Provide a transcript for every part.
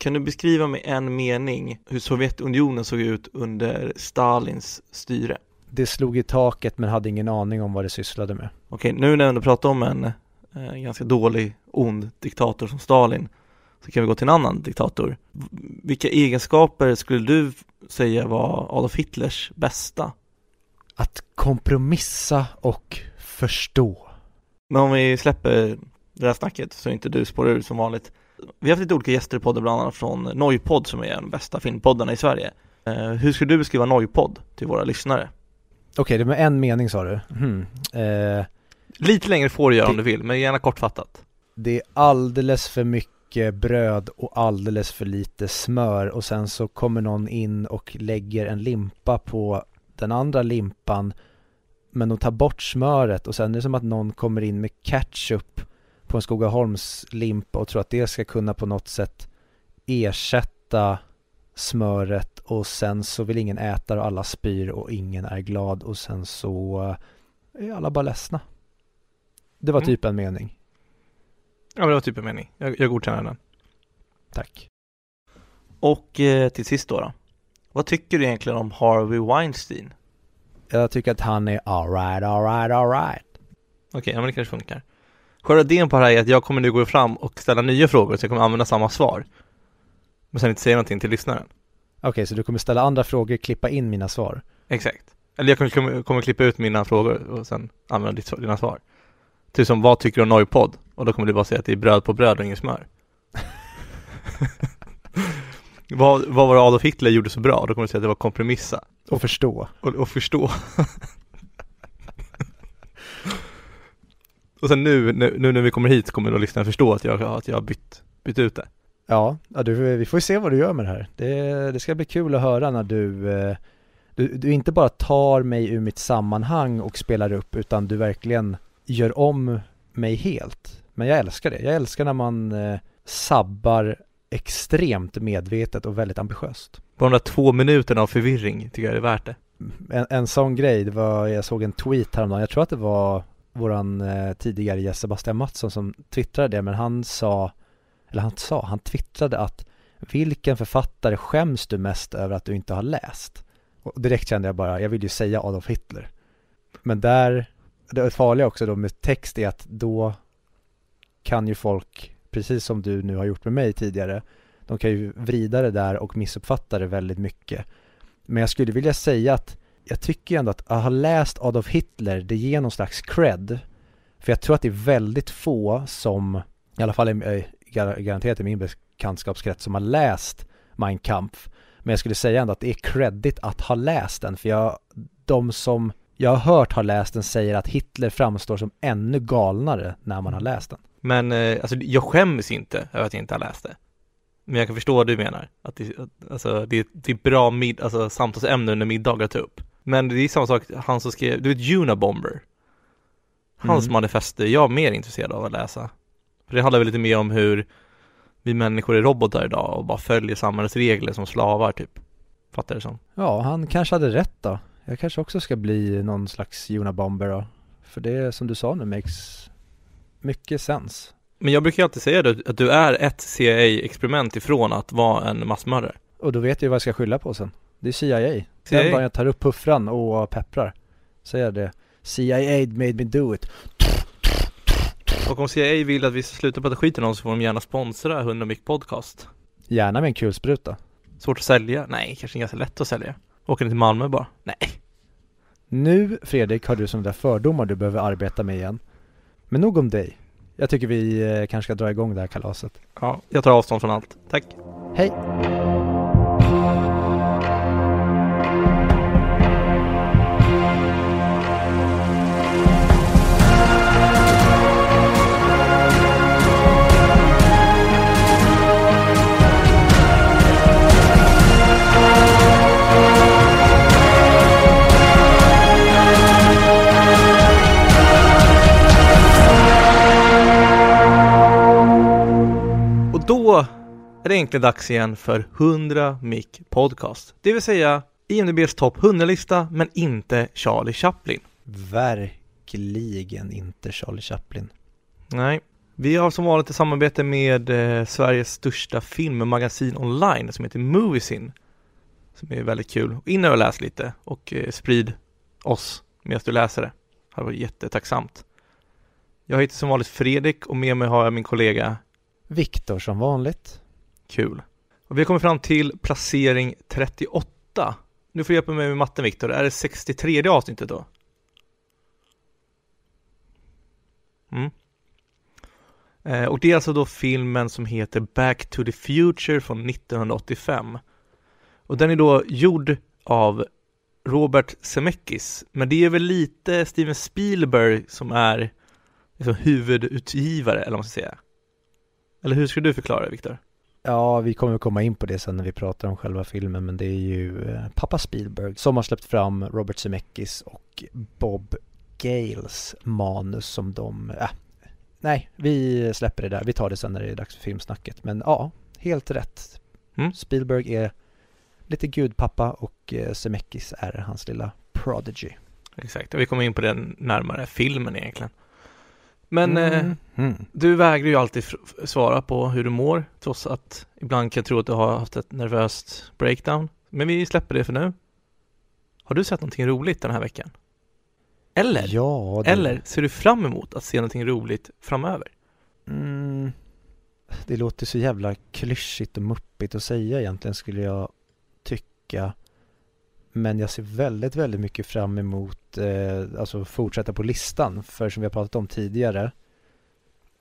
Kan du beskriva med en mening hur Sovjetunionen såg ut under Stalins styre? Det slog i taket men hade ingen aning om vad det sysslade med. Okej, nu när du pratar om en eh, ganska dålig, ond diktator som Stalin så kan vi gå till en annan diktator. Vilka egenskaper skulle du säga var Adolf Hitlers bästa? Att kompromissa och förstå. Men om vi släpper det här snacket så inte du spårar ur som vanligt. Vi har haft lite olika gäster i podden, bland annat från Noipod som är den bästa filmpoddarna i Sverige. Eh, hur skulle du beskriva Noipod till våra lyssnare? Okej, okay, det med en mening sa du. Hmm. Eh, Lite längre får du göra det, om du vill, men gärna kortfattat. Det är alldeles för mycket bröd och alldeles för lite smör och sen så kommer någon in och lägger en limpa på den andra limpan men de tar bort smöret och sen är det som att någon kommer in med ketchup på en Skogaholms limpa och tror att det ska kunna på något sätt ersätta smöret och sen så vill ingen äta och alla spyr och ingen är glad och sen så är alla bara ledsna. Det var mm. typ en mening. Ja, det var typ en mening. Jag, jag godkänner den. Tack. Och eh, till sist då, då. Vad tycker du egentligen om Harvey Weinstein? Jag tycker att han är alright, alright, alright. Okej, okay, ja men det kanske funkar. Själva idén på det här är att jag kommer nu gå fram och ställa nya frågor så jag kommer använda samma svar. Men sen inte säga någonting till lyssnaren. Okej, okay, så du kommer ställa andra frågor, klippa in mina svar? Exakt. Eller jag kommer, kommer, kommer klippa ut mina frågor och sen använda ditt, dina svar. Typ som, vad tycker du om Noipod? Och då kommer du bara säga att det är bröd på bröd och inget smör. vad, vad var det Adolf Hitler gjorde så bra? Då kommer du säga att det var kompromissa. Och förstå. Och, och förstå. och sen nu, nu, nu, när vi kommer hit kommer då lyssnaren förstå att jag, att jag har bytt, bytt ut det. Ja, ja du, vi får se vad du gör med det här. Det, det ska bli kul att höra när du, eh, du, du inte bara tar mig ur mitt sammanhang och spelar upp utan du verkligen gör om mig helt. Men jag älskar det. Jag älskar när man eh, sabbar extremt medvetet och väldigt ambitiöst. På de där två minuterna av förvirring tycker jag det är värt det. En, en sån grej, det var, jag såg en tweet häromdagen, jag tror att det var våran eh, tidigare gäst Sebastian Mattsson som twittrade det, men han sa, eller han sa, han twittrade att vilken författare skäms du mest över att du inte har läst? Och direkt kände jag bara, jag vill ju säga Adolf Hitler. Men där, det farliga också då med text är att då kan ju folk, precis som du nu har gjort med mig tidigare, de kan ju vrida det där och missuppfatta det väldigt mycket. Men jag skulle vilja säga att jag tycker ju ändå att att ha läst Adolf Hitler, det ger någon slags cred. För jag tror att det är väldigt få som, i alla fall i, garanterat i min bekantskapskrets, som har läst Mein Kampf. Men jag skulle säga ändå att det är credit att ha läst den, för jag, de som jag har hört har läst den säger att Hitler framstår som ännu galnare när man har läst den. Men eh, alltså, jag skäms inte över att jag inte har läst det. Men jag kan förstå vad du menar. Att det, alltså, det, det är bra mid, alltså, samtalsämne under middagar att ta upp. Men det är samma sak, han som skrev, du vet Unabomber? Hans mm. manifest är jag mer intresserad av att läsa. För det handlar väl lite mer om hur vi människor är robotar idag och bara följer samhällets regler som slavar typ. Fattar du som? Ja, han kanske hade rätt då. Jag kanske också ska bli någon slags Unabomber då. För det som du sa nu makes mycket sens. Men jag brukar alltid säga det, att du är ett CIA-experiment ifrån att vara en massmördare. Och då vet jag vad jag ska skylla på sen. Det är CIA. CIA? Den dagen jag tar upp puffran och pepprar. Säger det. CIA made me do it. Och om CIA vill att vi ska sluta prata skit i någon så får de gärna sponsra 100 Mic Podcast. Gärna med en kulspruta. Svårt att sälja? Nej, kanske ganska lätt att sälja. Åka ner till Malmö bara? Nej. Nu, Fredrik, har du sådana där fördomar du behöver arbeta med igen. Men nog om dig. Jag tycker vi eh, kanske ska dra igång det här kalaset. Ja, jag tar avstånd från allt. Tack. Hej. Då är det egentligen dags igen för 100 Mic Podcast. Det vill säga IMDBs topp 100-lista, men inte Charlie Chaplin. Verkligen inte Charlie Chaplin. Nej, Vi har som vanligt ett samarbete med eh, Sveriges största filmmagasin online som heter Moviesin. Som är väldigt kul. In och läs lite och eh, sprid oss medan du läser det. Det hade varit jättetacksamt. Jag heter som vanligt Fredrik och med mig har jag min kollega Viktor som vanligt. Kul. Och vi har kommit fram till placering 38. Nu får du hjälpa mig med matten Viktor. Är det 63 avsnittet då? Mm. Eh, och det är alltså då filmen som heter Back to the Future från 1985. Och den är då gjord av Robert Zemeckis, men det är väl lite Steven Spielberg som är liksom huvudutgivare, eller vad man ska säga. Eller hur skulle du förklara det, Viktor? Ja, vi kommer komma in på det sen när vi pratar om själva filmen, men det är ju eh, pappa Spielberg som har släppt fram Robert Zemeckis och Bob Gales manus som de, äh, nej, vi släpper det där, vi tar det sen när det är dags för filmsnacket, men ja, helt rätt. Mm. Spielberg är lite gudpappa och eh, Zemeckis är hans lilla prodigy. Exakt, och vi kommer in på den närmare filmen egentligen. Men mm. Eh, mm. du vägrar ju alltid svara på hur du mår, trots att ibland kan jag tro att du har haft ett nervöst breakdown. Men vi släpper det för nu. Har du sett någonting roligt den här veckan? Eller? Ja, det... Eller ser du fram emot att se någonting roligt framöver? Mm. Det låter så jävla klyschigt och muppigt att säga egentligen skulle jag tycka. Men jag ser väldigt, väldigt mycket fram emot eh, alltså fortsätta på listan. För som vi har pratat om tidigare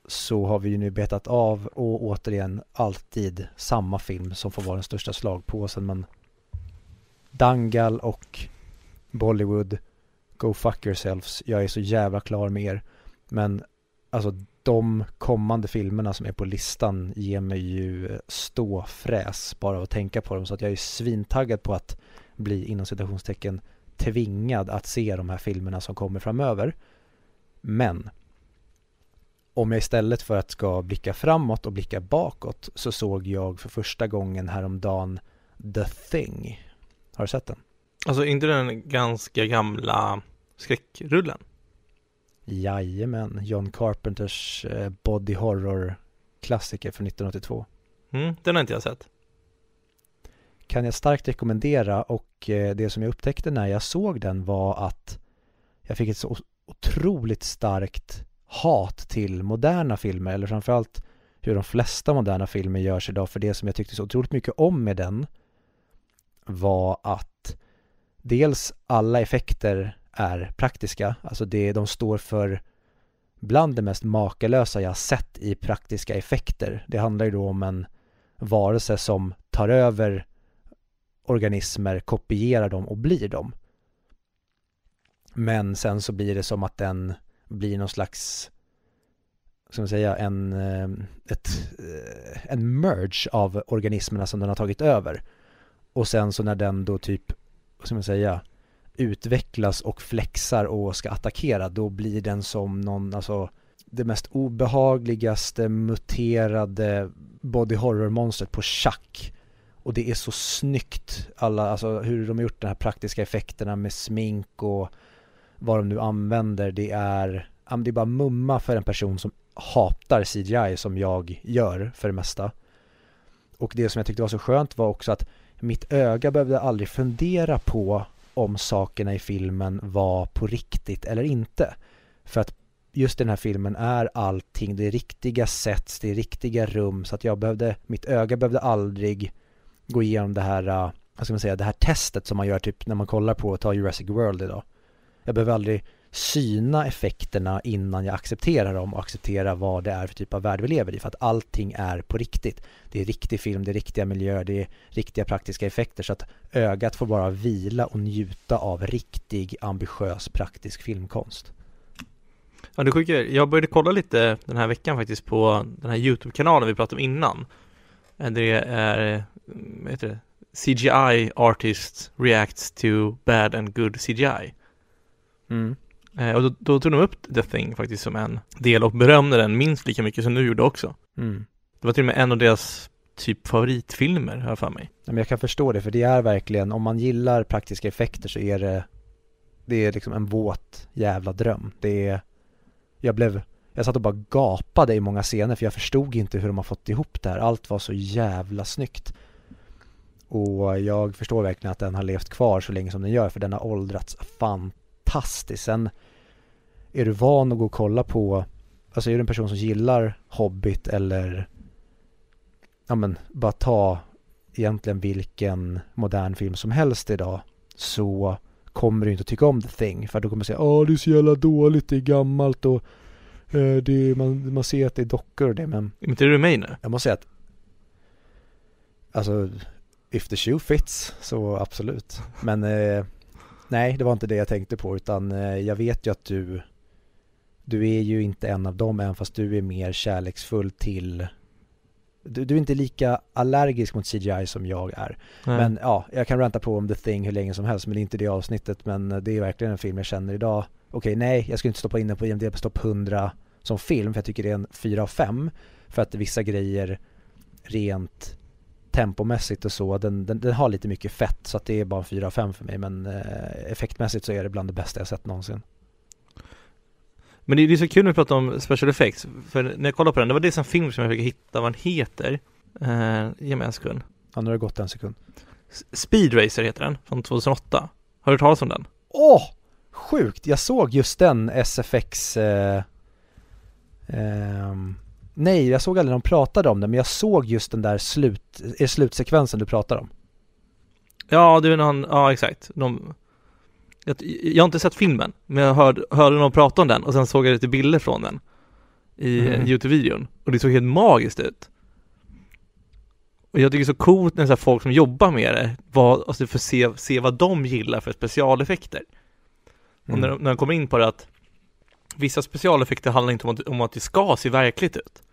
så har vi ju nu betat av och återigen alltid samma film som får vara den största slagpåsen. Men Dangal och Bollywood, Go fuck yourselves. Jag är så jävla klar med er. Men alltså de kommande filmerna som är på listan ger mig ju ståfräs bara av att tänka på dem. Så att jag är svintaggad på att bli inom citationstecken tvingad att se de här filmerna som kommer framöver. Men om jag istället för att ska blicka framåt och blicka bakåt så såg jag för första gången häromdagen The Thing. Har du sett den? Alltså inte den ganska gamla skräckrullen? Jajamän, John Carpenters eh, body horror klassiker från 1982. Mm, den har inte jag sett kan jag starkt rekommendera och eh, det som jag upptäckte när jag såg den var att jag fick ett så otroligt starkt hat till moderna filmer eller framförallt hur de flesta moderna filmer görs idag för det som jag tyckte så otroligt mycket om med den var att dels alla effekter är praktiska, alltså det de står för bland det mest makalösa jag sett i praktiska effekter. Det handlar ju då om en varelse som tar över organismer kopierar dem och blir dem. Men sen så blir det som att den blir någon slags, ska man säga, en, eh, ett, eh, en merge av organismerna som den har tagit över. Och sen så när den då typ, vad ska man säga, utvecklas och flexar och ska attackera, då blir den som någon, alltså det mest obehagligaste muterade body horror monstret på schack och det är så snyggt, alla, alltså hur de har gjort de här praktiska effekterna med smink och vad de nu använder. Det är, det är bara mumma för en person som hatar CGI som jag gör för det mesta. Och det som jag tyckte var så skönt var också att mitt öga behövde aldrig fundera på om sakerna i filmen var på riktigt eller inte. För att just i den här filmen är allting, det är riktiga sets, det är riktiga rum så att jag behövde, mitt öga behövde aldrig gå igenom det här, uh, vad ska man säga, det här testet som man gör typ när man kollar på, att ta Jurassic World idag. Jag behöver aldrig syna effekterna innan jag accepterar dem och acceptera vad det är för typ av värld vi lever i för att allting är på riktigt. Det är riktig film, det är riktiga miljöer, det är riktiga praktiska effekter så att ögat får bara vila och njuta av riktig ambitiös praktisk filmkonst. Ja det sjuka jag började kolla lite den här veckan faktiskt på den här YouTube-kanalen vi pratade om innan. Det är vad heter det? CGI artist reacts to bad and good CGI. Mm. Eh, och då, då, tog de upp The Thing faktiskt som en del och berömde den minst lika mycket som du gjorde också. Mm. Det var till och med en av deras typ favoritfilmer, har jag för mig. men jag kan förstå det, för det är verkligen, om man gillar praktiska effekter så är det, det är liksom en våt jävla dröm. Det är, jag blev, jag satt och bara gapade i många scener för jag förstod inte hur de har fått ihop det här. Allt var så jävla snyggt. Och jag förstår verkligen att den har levt kvar så länge som den gör för den har åldrats fantastiskt. Sen är du van att gå och kolla på, alltså är du en person som gillar Hobbit eller ja men bara ta egentligen vilken modern film som helst idag så kommer du inte att tycka om The Thing för då kommer du säga åh det är så jävla dåligt, det är gammalt och det är, man, man ser att det är dockor och det men Är inte du med nu? jag måste säga att alltså if the shoe fits så absolut men eh, nej det var inte det jag tänkte på utan eh, jag vet ju att du du är ju inte en av dem även fast du är mer kärleksfull till du, du är inte lika allergisk mot CGI som jag är. Nej. Men ja, jag kan ranta på om The Thing hur länge som helst men det är inte det avsnittet men det är verkligen en film jag känner idag. Okej, nej, jag skulle inte stoppa in den på IMDB topp 100 som film för jag tycker det är en 4 av 5 för att vissa grejer rent tempomässigt och så, den, den, den har lite mycket fett så att det är bara en 4 av 5 för mig men eh, effektmässigt så är det bland det bästa jag sett någonsin. Men det är det är så kul när vi pratar om special effects, för när jag kollade på den, det var det som film som jag försöker hitta vad den heter. Eh, ge mig en sekund. Ja, nu har det gått en sekund. Speed Racer heter den, från 2008. Har du hört talas om den? Åh! Sjukt! Jag såg just den SFX eh, ehm, Nej, jag såg aldrig de pratade om den men jag såg just den där slut, är det slutsekvensen du pratar om. Ja, det är någon, ja exakt. De, jag, jag har inte sett filmen, men jag hörde, hörde någon prata om den och sen såg jag lite bilder från den i Mhm. mm. Youtube-videon och det såg helt magiskt ut. Och jag tycker det är så coolt när så folk som jobbar med det, vad, alltså för se, se vad de gillar för specialeffekter. Och Mm. när, de- när de kommer in på det att vissa specialeffekter handlar inte om att, om att det ska se verkligt ut.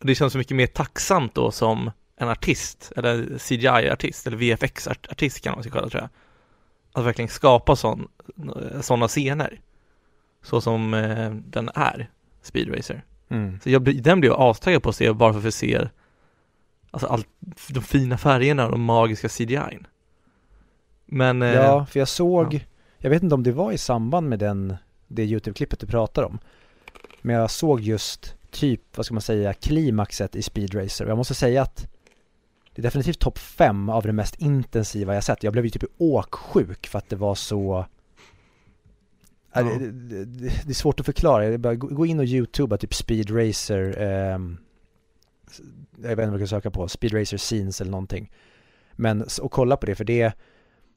Och det känns så mycket mer tacksamt då som en artist, eller CGI-artist, eller VFX-artist kan man ska kalla tror jag. Att verkligen skapa sådana scener. Så som eh, den är, Speed Racer. Mm. Så jag, blir- den blev jag astaggad på att se bara för att få se Alltså allt, de fina färgerna och de magiska CGI'n. Men eh, Ja, för jag såg, jag vet inte om det var i samband med den, det YouTube-klippet du pratar om. Men jag såg just typ, vad ska man säga, klimaxet i Speed Racer. Och jag måste säga att det är definitivt topp fem av det mest intensiva jag sett. Jag blev ju typ åksjuk för att det var så Ja. Det, det, det, är svårt att förklara, bara gå in och youtuba typ Speed Racer ehm, Jag vet inte vad jag ska söka på, Speed Racer scenes eller någonting Men, och kolla på det för det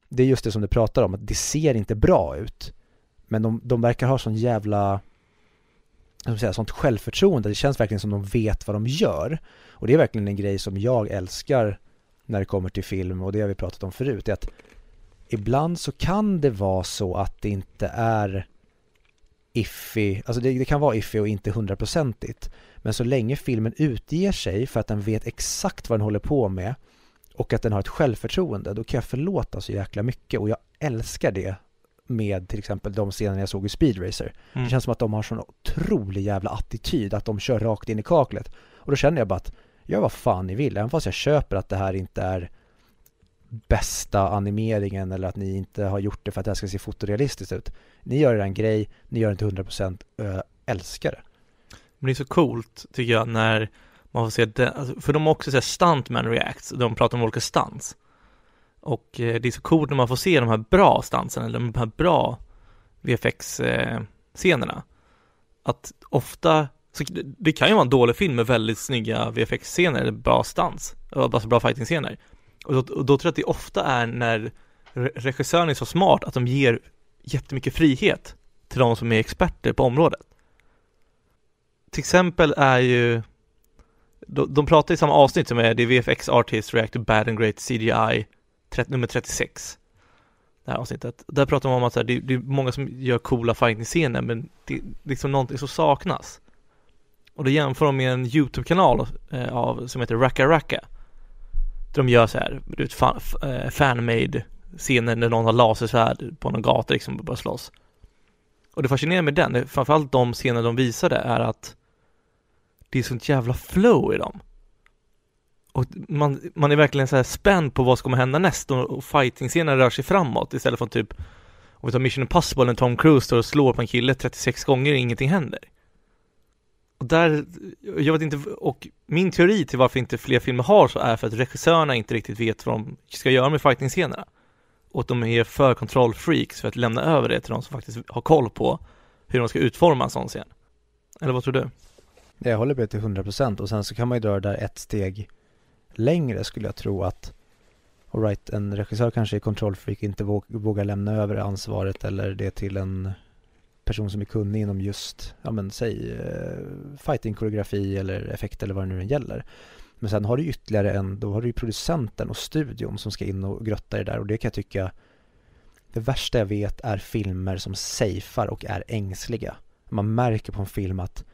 det är just det som du pratar om, att det ser inte bra ut. Men de, de verkar ha sån jävla jag ska säga, sånt självförtroende, det känns verkligen som de vet vad de gör. Och det är verkligen en grej som jag älskar när det kommer till film och det har vi pratat om förut, är att ibland så kan det vara så att det inte är iffy, alltså det, det kan vara iffy och inte hundraprocentigt. Men så länge filmen utger sig för att den vet exakt vad den håller på med och att den har ett självförtroende, då kan jag förlåta så jäkla mycket och jag älskar det med till exempel de scener jag såg i Speed Racer. mm. Det känns som att de har sån otrolig jävla attityd, att de kör rakt in i kaklet. Och då känner jag bara att, gör vad fan ni vill, även fast jag köper att det här inte är bästa animeringen eller att ni inte har gjort det för att det här ska se fotorealistiskt ut. Ni gör er en grej, ni gör det till 100% och jag älskar det. Men det är så coolt tycker jag när man får se den, alltså, för de har också såhär stuntman reacts, de pratar om olika stunts. Och eh, det är så coolt när man får se de här bra stansen eller de här bra VFX-scenerna. Eh, att ofta, så det- kan ju vara en dålig film med väldigt snygga VFX-scener, eller bra stans, alltså bra fighting-scener. Och då, och då tror jag att det ofta är när regissören är så smart att de ger jättemycket frihet till de som är experter på området till exempel är ju de, de pratar i samma avsnitt som är det är VFX Artist React to Bad and Great CGI 30, nummer 36 Det här avsnittet. Där pratar man om att så här, det, det är många som gör coola fighting-scener men det är liksom någonting som saknas. Och då jämför de med en YouTube-kanal eh, av, som heter Racka Racka. Där de gör så här, du vet, fan, f- eh, fan-made scener när någon har lasersvärd på någon gata liksom och bara slåss. Och det fascinerande med den, framförallt de scener de visade är att det är sånt jävla flow i dem. Och man, man är verkligen så här spänd på vad som kommer hända näst och, fighting-scenen rör sig framåt istället för typ om vi tar Mission Impossible när Tom Cruise står och slår på en kille 36 gånger och ingenting händer. Och där, jag vet inte, och min teori till varför inte fler filmer har så är för att regissörerna inte riktigt vet vad de ska göra med fighting-scenerna. Och att de är för kontrollfreaks för att lämna över det till de som faktiskt har koll på hur de ska utforma en sån scen. Eller vad tror du? Jag håller med till 100% och sen så kan man ju dra det där ett steg längre skulle jag tro att Alright, en regissör kanske är kontrollfreak, inte vågar lämna över ansvaret eller det till en person som är kunnig inom just, ja men säg eh, fighting-koreografi eller effekt eller vad det nu gäller. Men sen har du ytterligare en, då har du ju producenten och studion som ska in och grotta i det där och det kan jag tycka det värsta jag vet är filmer som safear och är ängsliga. Man märker på en film att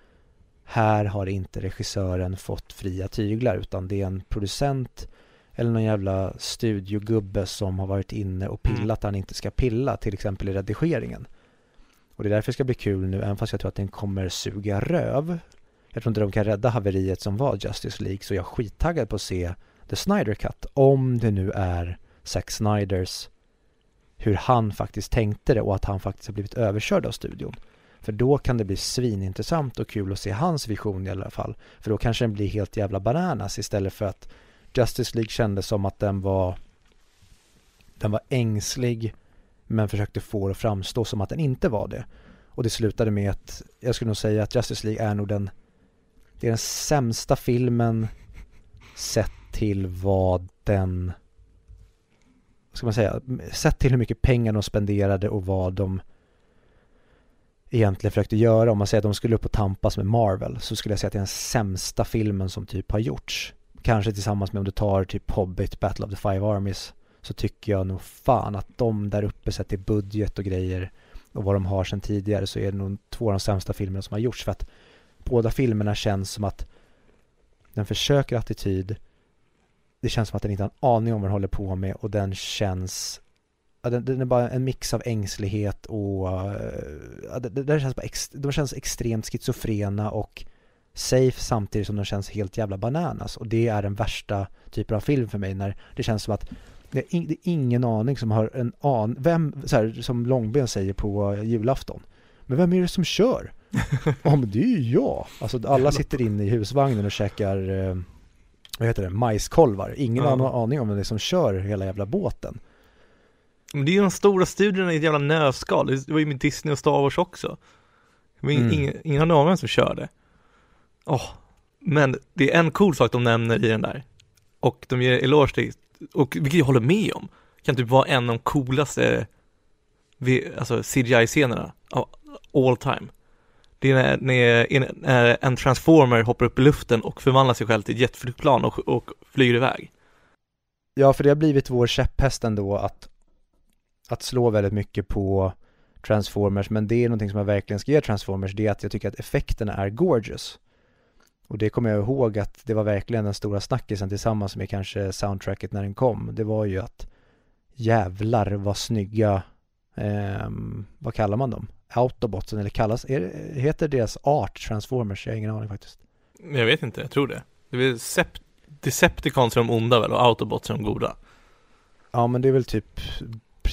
här har inte regissören fått fria tyglar utan det är en producent eller någon jävla studiogubbe som har varit inne och pillat mm. där han inte ska pilla, till exempel i redigeringen. Och det är därför det ska bli kul nu, även fast jag tror att den kommer suga röv. Jag tror inte de kan rädda haveriet som var Justice League, så jag är skittaggad på att se The Snyder Cut, om det nu är Zack Snyders, hur han faktiskt tänkte det och att han faktiskt har blivit överkörd av studion. För då kan det bli svinintressant och kul att se hans vision i alla fall. För då kanske den blir helt jävla bananas istället för att Justice League kändes som att den var den var ängslig men försökte få det att framstå som att den inte var det. Och det slutade med att jag skulle nog säga att Justice League är nog den det är den sämsta filmen sett till vad den vad ska man säga, sett till hur mycket pengar de spenderade och vad de egentligen försökte göra. Om man säger att de skulle upp och tampas med Marvel så skulle jag säga att det är den sämsta filmen som typ har gjorts. Kanske tillsammans med om du tar typ Hobbit, Battle of the Five Armies så tycker jag nog fan att de där uppe sett till budget och grejer och vad de har sedan tidigare så är det nog två av de sämsta filmerna som har gjorts för att båda filmerna känns som att den försöker attityd det känns som att den inte har en aning om vad den håller på med och den känns ja, den, den, är bara en mix av ängslighet och ja, det, det känns bara ex, de känns extremt schizofrena och safe samtidigt som de känns helt jävla bananas och det är den värsta typen av film för mig när det känns som att det är, det är ingen aning som har en an, vem, så här, som Långben säger på julafton. Men vem är det som kör? Ja men det är ju jag. Alltså alla sitter inne i husvagnen och käkar, eh, vad heter det, majskolvar. Ingen ja. har aning om vem det är som kör hela jävla båten. Men det är ju de stora studierna i ett jävla nötskal. Det var ju med Disney och Star Wars också. Men mm. ingen, ingen har någon som kör det. Oh. Men det är en cool sak de nämner i den där. Och de ger eloge till, och vilket jag håller med om, kan typ vara en av de coolaste alltså CGI-scenerna av all time. Det är när, när en transformer hoppar upp i luften och förvandlar sig själv till ett jetflygplan och, och flyger iväg. Ja, för det har blivit vår käpphäst ändå att att slå väldigt mycket på Transformers, men det är någonting som jag verkligen ska ge Transformers, det är att jag tycker att effekterna är gorgeous. Och det kommer jag ihåg att det var verkligen den stora snackisen tillsammans med kanske soundtracket när den kom. Det var ju att jävlar vad snygga, eh, vad kallar man dem? Autobotsen eller kallas, är, heter deras art Transformers? Jag har ingen aning faktiskt. Jag vet inte, jag tror det. Det är Sept Decepticons är de onda väl och Autobots är de goda? Ja men det är väl typ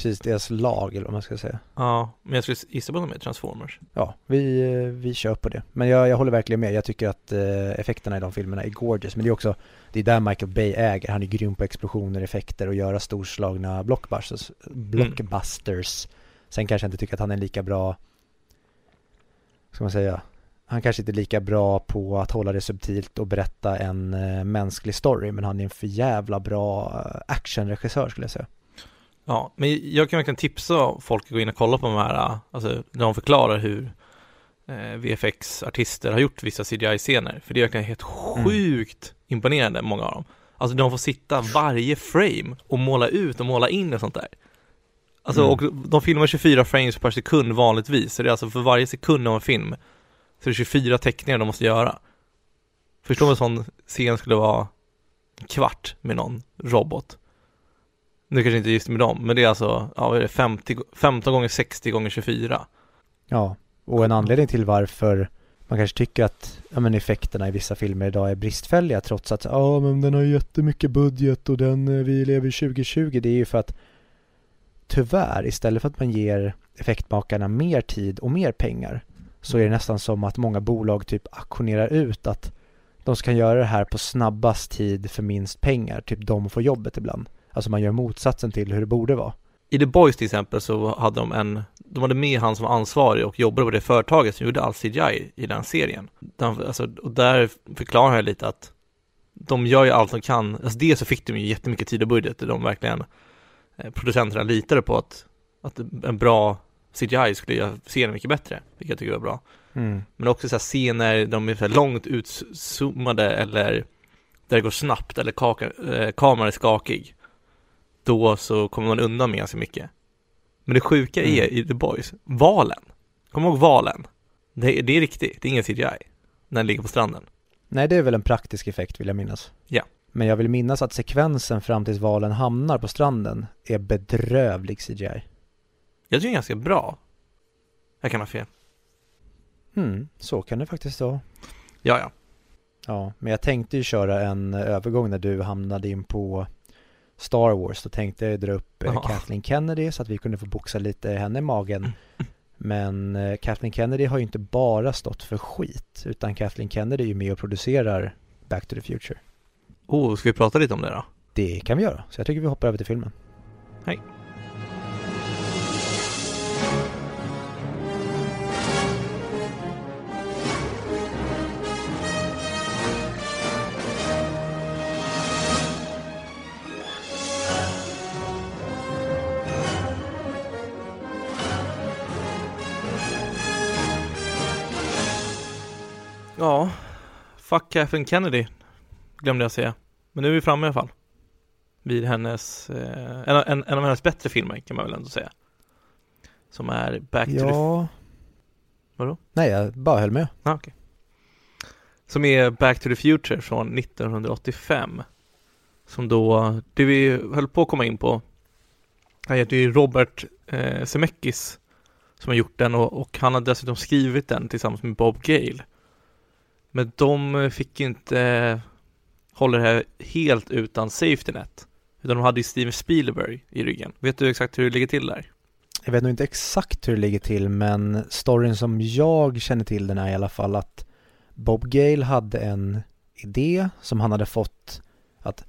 precis deras lag eller vad man ska säga. Ja, men jag skulle gissa på att de är Transformers. Ja, vi, vi kör på det. Men jag, jag håller verkligen med. Jag tycker att eh, effekterna i de filmerna är gorgeous. Men det är också, det är där Michael Bay äger. Han är grym på explosioner, effekter och göra storslagna blockbusters. blockbusters. Mm. Sen kanske jag inte tycker att han är lika bra, ska man säga, han kanske inte är lika bra på att hålla det subtilt och berätta en eh, mänsklig story. Men han är en för jävla bra eh, actionregissör skulle jag säga. Ja, men jag kan verkligen tipsa folk att gå in och kolla på de här, alltså när de förklarar hur eh, VFX-artister har gjort vissa CGI-scener. För det är verkligen helt mm. sjukt mm. imponerande, många av dem. Alltså de får sitta varje frame och måla ut och måla in och sånt där. Alltså, mm. och de filmar 24 frames per sekund vanligtvis, så det är alltså för varje sekund av en film så är det 24 teckningar de måste göra. Förstår vad en sån scen skulle vara en kvart med någon robot. Nu kanske inte just med dem, men det är alltså, ja vad är det, 50, 15 gånger 60 gånger 24. Ja, och en anledning till varför man kanske tycker att ja, men effekterna i vissa filmer idag är bristfälliga trots att ja men den har jättemycket budget och den, eh, vi lever 2020. Det är ju för att tyvärr istället för att man ger effektmakarna mer tid och mer pengar så är det nästan som att många bolag typ aktionerar ut att de ska göra det här på snabbast tid för minst pengar, typ de får jobbet ibland. Alltså man gör motsatsen till hur det borde vara. I The Boys till exempel så hade de en, de hade med han som var ansvarig och jobbade på det företaget som gjorde all CGI i den serien. Den, alltså, och där förklarar jag lite att de gör ju allt de kan, alltså dels så fick de ju jättemycket tid och budget, de verkligen eh, producenterna litade på att, att en bra CGI skulle göra serien mycket bättre, vilket jag tycker var bra. Mm. Men också så här scener, de är så långt utzoomade eller där det går snabbt eller kaka, eh, kameran är skakig. Då så kommer man undan med ganska mycket. Men det sjuka Mm. är i The Boys, valen. Kom ihåg valen. Det, det är riktigt, det är ingen CGI. När den ligger på stranden. Nej, det är väl en praktisk effekt vill jag minnas. Ja. Men jag vill minnas att sekvensen fram tills valen hamnar på stranden är bedrövlig CGI. Jag tycker det är ganska bra. Jag kan ha fel. Mm, så kan det faktiskt vara. Ja, ja. Ja, men jag tänkte ju köra en övergång när du hamnade in på Star Wars. Då tänkte jag dra upp eh. Kathleen Kennedy så att vi kunde få boxa lite henne i magen. Men eh, Kathleen Kennedy har ju inte bara stått för skit, utan Kathleen Kennedy är ju med och producerar Back to the Future. Oh, ska vi prata lite om det då? Det kan vi göra, så jag tycker vi hoppar över till filmen. Hej. Fuck Kathleen Kennedy glömde jag säga. Men nu är vi framme i alla fall. Vid hennes, eh, en, av- en, en av hennes bättre filmer kan man väl ändå säga. Som är Back to the... Ja. Vadå? Nej, jag bara höll med. Ah, okej. Som är Back to the Future från 1985. Som då, det vi höll på att komma in på, han heter ju Robert eh, Zemeckis som har gjort den och, och han har dessutom skrivit den tillsammans med Bob Gale. Men de eh, fick inte eh, hålla det här helt utan safety net. Utan de hade ju Steven Spielberg i ryggen. Vet du exakt hur det ligger till där? Jag vet nog inte exakt hur det ligger till, men storyn som jag känner till den är i alla fall att Bob Gale hade en idé som han hade fått att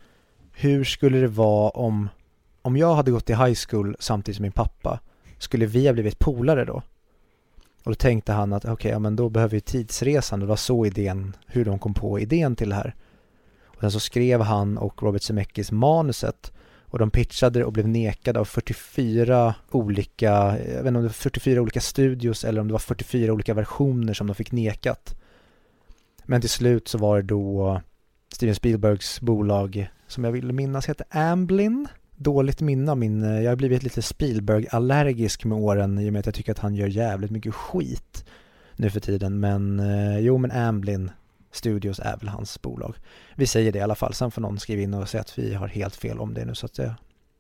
hur skulle det vara om, om jag hade gått i high school samtidigt som min pappa, skulle vi ha blivit polare då? Och då tänkte han att okej, ja men då behöver vi tidsresan, det var så idén, hur de kom på idén till det här. Och sen så skrev han och Robert Zemeckis manuset och de pitchade det och blev nekade av 44 olika, jag vet inte om det var 44 olika studios eller om det var 44 olika versioner som de fick nekat. Men till slut så var det då Steven Spielbergs bolag som jag vill minnas heter Amblin. Dåligt minne av min, eh, jag har blivit lite Spielberg-allergisk med åren i och med att jag tycker att han gör jävligt mycket skit nu för tiden. Men eh, jo, men Amblin Studios är väl hans bolag. Vi säger det i alla fall, sen får någon skriva in och säga att vi har helt fel om det nu så att jag,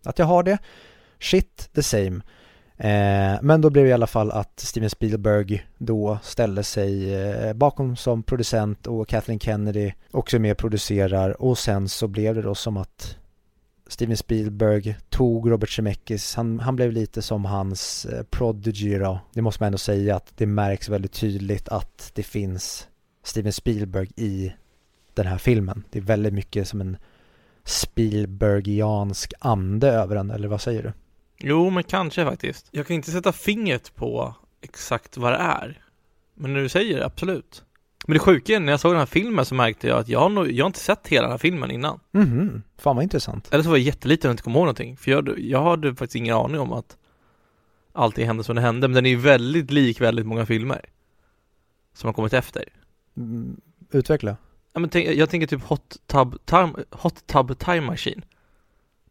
att jag har det. Shit the same. Eh, men då blev det i alla fall att Steven Spielberg då ställde sig eh, bakom som producent och Kathleen Kennedy också med och producerar och sen så blev det då som att Steven Spielberg tog Robert Zemeckis, han, han blev lite som hans eh, prodigy då. Det måste man ändå säga att det märks väldigt tydligt att det finns Steven Spielberg i den här filmen. Det är väldigt mycket som en Spielbergiansk ande över den, eller vad säger du? Jo, men kanske faktiskt. Jag kan inte sätta fingret på exakt vad det är. Men när du säger det, absolut. Men det sjuka är, när jag såg den här filmen så märkte jag att jag har, nog, jag har inte sett hela den här filmen innan. Mhm, fan vad intressant. Eller så var jag jätteliten och inte kom ihåg någonting. För jag, jag hade faktiskt ingen aning om att allting hände som det hände. Men den är ju väldigt lik väldigt många filmer. Som har kommit efter. Mm, utveckla. Ja, men tänk, jag tänker typ Hot Tub, time, Hot Tub Time Machine.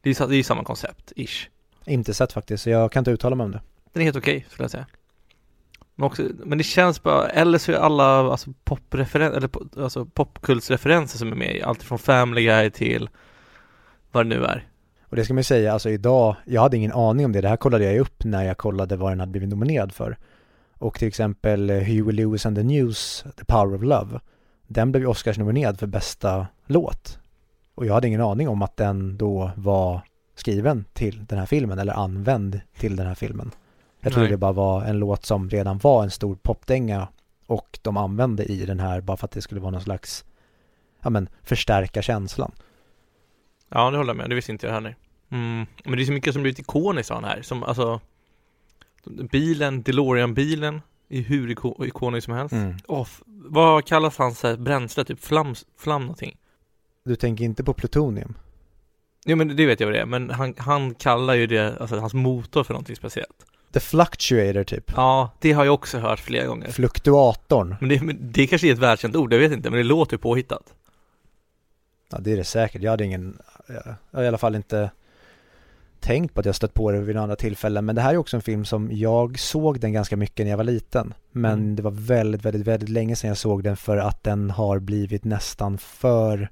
Det är ju samma koncept, ish. Inte sett faktiskt, så jag kan inte uttala mig om det. Den är helt okej, skulle jag säga. Men, också, men det känns bara, eller så är alla alltså, popreferenser, eller alltså popkultsreferenser som är med i, allt från Family Guy till vad det nu är. Och det ska man ju säga, alltså idag, jag hade ingen aning om det. Det här kollade jag ju upp när jag kollade vad den hade blivit nominerad för. Och till exempel eh, Huey Lewis and the News, The Power of Love. Den blev ju Oscars-nominerad för bästa låt. Och jag hade ingen aning om att den då var skriven till den här filmen, eller använd till den här filmen. Jag trodde det bara var en låt som redan var en stor popdänga och de använde i den här bara för att det skulle vara någon slags, ja men förstärka känslan. Ja, det håller jag med. Det visste inte jag heller. Mm. Men det är så mycket som blivit ikoniskt av den här. Som alltså bilen, DeLorean-bilen är hur iko- ikonisk som helst. Mm. F- vad kallas hans här bränsle? Typ flam, flam någonting? Du tänker inte på plutonium? Jo men det vet jag vad det är, men han, han kallar ju det, alltså hans motor för någonting speciellt. The fluctuator typ. Ja, det har jag också hört flera gånger. Fluktuatorn. Men det, men det kanske är ett välkänt ord, jag vet inte, men det låter ju påhittat. Ja det är det säkert. Jag hade ingen, jag har i alla fall inte tänkt på att jag stött på det vid några andra tillfällen. Men det här är också en film som jag såg den ganska mycket när jag var liten. Men Mm. det var väldigt, väldigt, väldigt länge sedan jag såg den för att den har blivit nästan för,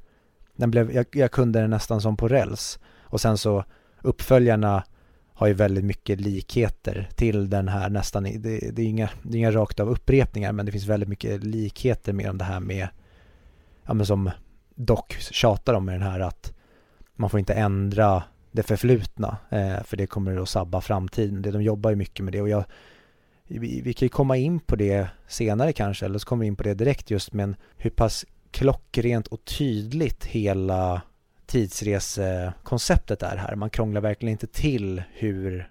den blev, jag, jag kunde den nästan som på räls. Och sen så uppföljarna har ju väldigt mycket likheter till den här nästan, det, det är inga, det är inga rakt av upprepningar men det finns väldigt mycket likheter med det här med, ja men som dock tjatar om med den här att man får inte ändra det förflutna eh, för det kommer att sabba framtiden. Det, de jobbar ju mycket med det och jag, vi, vi kan ju komma in på det senare kanske eller så kommer vi in på det direkt just men hur pass klockrent och tydligt hela tidsresekonceptet är här. Man krånglar verkligen inte till hur,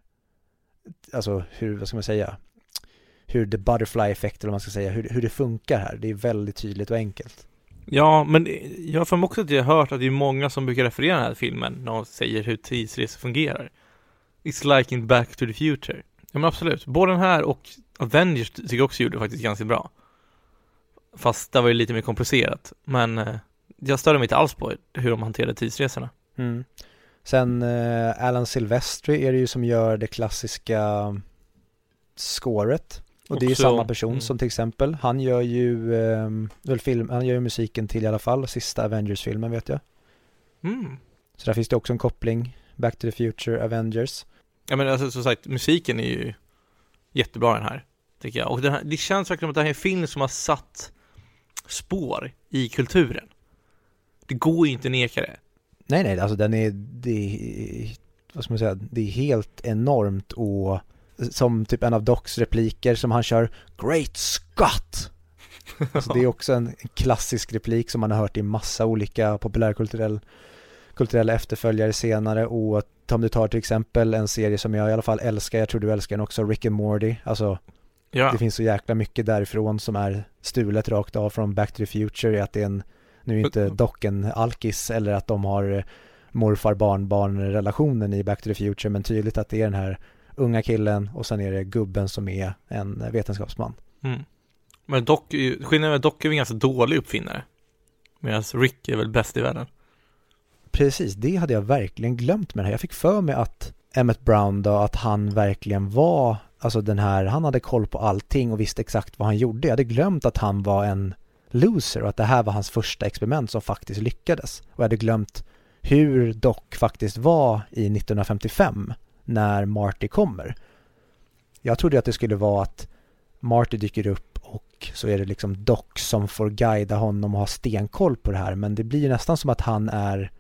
alltså hur, vad ska man säga, hur the butterfly effect eller vad man ska säga, hur, hur det funkar här. Det är väldigt tydligt och enkelt. Ja, men jag har för mig också att jag har hört att det är många som brukar referera den här filmen när de säger hur tidsresor fungerar. It's like in Back to the Future. Ja men absolut, både den här och Avengers tycker jag också gjorde faktiskt ganska bra. Fast det var ju lite mer komplicerat. Men eh, jag störde mig inte alls på hur de hanterade tidsresorna. Mm. Sen eh, Alan Silvestri är det ju som gör det klassiska scoret. Och det är ju samma person mm. som till exempel, han gör ju, eh, väl film, han gör ju musiken till i alla fall sista Avengers-filmen vet jag. Mm. Så där finns det också en koppling, Back to the Future, Avengers. Ja men alltså som sagt, musiken är ju jättebra den här, tycker jag. Och här, det känns verkligen som att det här är en film som har satt spår i kulturen. Det går ju inte att neka det. Nej nej, alltså den är, det är, vad ska man säga, det är helt enormt och som typ en av Docs repliker som han kör Great Scott! Alltså det är också en klassisk replik som man har hört i massa olika populärkulturell kulturella efterföljare senare och om du tar till exempel en serie som jag i alla fall älskar, jag tror du älskar den också, Rick and Morty, alltså Ja, det finns så jäkla mycket därifrån som är stulet rakt av från Back to the Future, att det är en, nu är inte Doc en alkis eller att de har morfar barnbarn relationen i Back to the Future, men tydligt att det är den här unga killen och sen är det gubben som är en vetenskapsman. mm. Men Doc, är ju- skillnaden är att Doc är en ganska dålig uppfinnare. Medan Rick är väl bäst i världen. Precis, det hade jag verkligen glömt med det här. Jag fick för mig att Emmett Brown då, att han verkligen var, alltså den här, han hade koll på allting och visste exakt vad han gjorde. Jag hade glömt att han var en loser och att det här var hans första experiment som faktiskt lyckades. Och jag hade glömt hur Doc faktiskt var i 1955 när Marty kommer. Jag trodde att det skulle vara att Marty dyker upp och så är det liksom Doc som får guida honom och ha stenkoll på det här men det blir nästan som att han är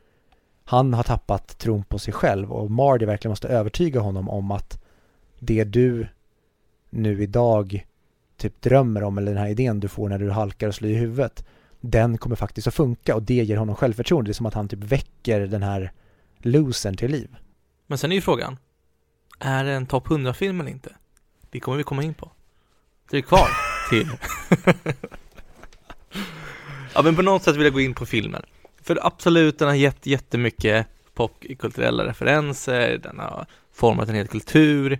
han har tappat tron på sig själv och Marty verkligen måste övertyga honom om att det du nu idag typ drömmer om eller den här idén du får när du halkar och slår i huvudet den kommer faktiskt att funka och det ger honom självförtroende. Det är som att han typ väcker den här losern till liv. Men sen är ju frågan, är det en topp 100-film eller inte? Det kommer vi komma in på. Det är kvar till. ja men på något sätt vill jag gå in på filmen. För absolut, den har gett jättemycket popkulturella referenser, den har format en hel kultur.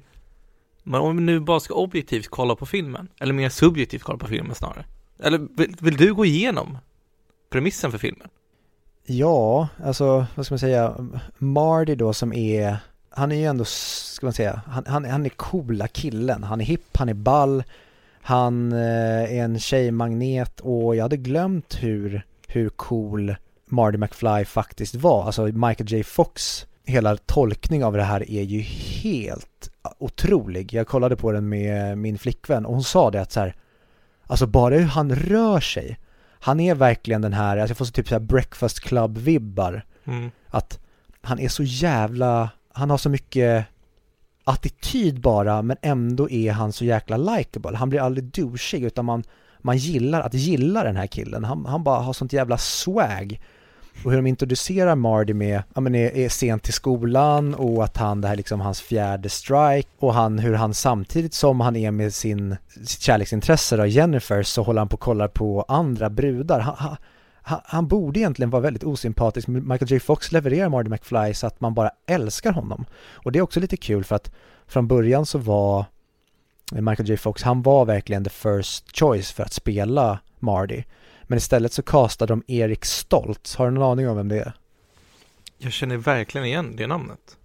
Men om vi nu bara ska objektivt kolla på filmen, eller mer subjektivt kolla på filmen snarare. Eller vill, vill du gå igenom premissen för filmen? Ja, alltså vad ska man säga, Marty då som är, han är ju ändå, ska man säga, han, han, han är coola killen, han är hipp, han är ball, han eh, är en tjejmagnet och jag hade glömt hur, hur cool Marty McFly faktiskt var, alltså Michael J Fox hela tolkning av det här är ju helt otrolig. Jag kollade på den med min flickvän och hon sa det att så här, alltså bara hur han rör sig han är verkligen den här, alltså jag får så typ så här breakfast club-vibbar. Mm. Att han är så jävla, han har så mycket attityd bara men ändå är han så jäkla likable. Han blir aldrig douchig utan man, man gillar att gilla den här killen. Han, han bara har sånt jävla swag. Och hur de introducerar Mardy med, ja men är, är sent till skolan och att han, det här liksom hans fjärde strike och han, hur han samtidigt som han är med sin, sitt kärleksintresse då, Jennifer, så håller han på och kollar på andra brudar. Han, han, han borde egentligen vara väldigt osympatisk, Michael J Fox levererar Marty McFly så att man bara älskar honom. Och det är också lite kul för att från början så var Michael J Fox, han var verkligen the first choice för att spela Marty. Men istället så castade de Erik Stoltz. Har du någon aning om vem det är? Jag känner verkligen igen det namnet.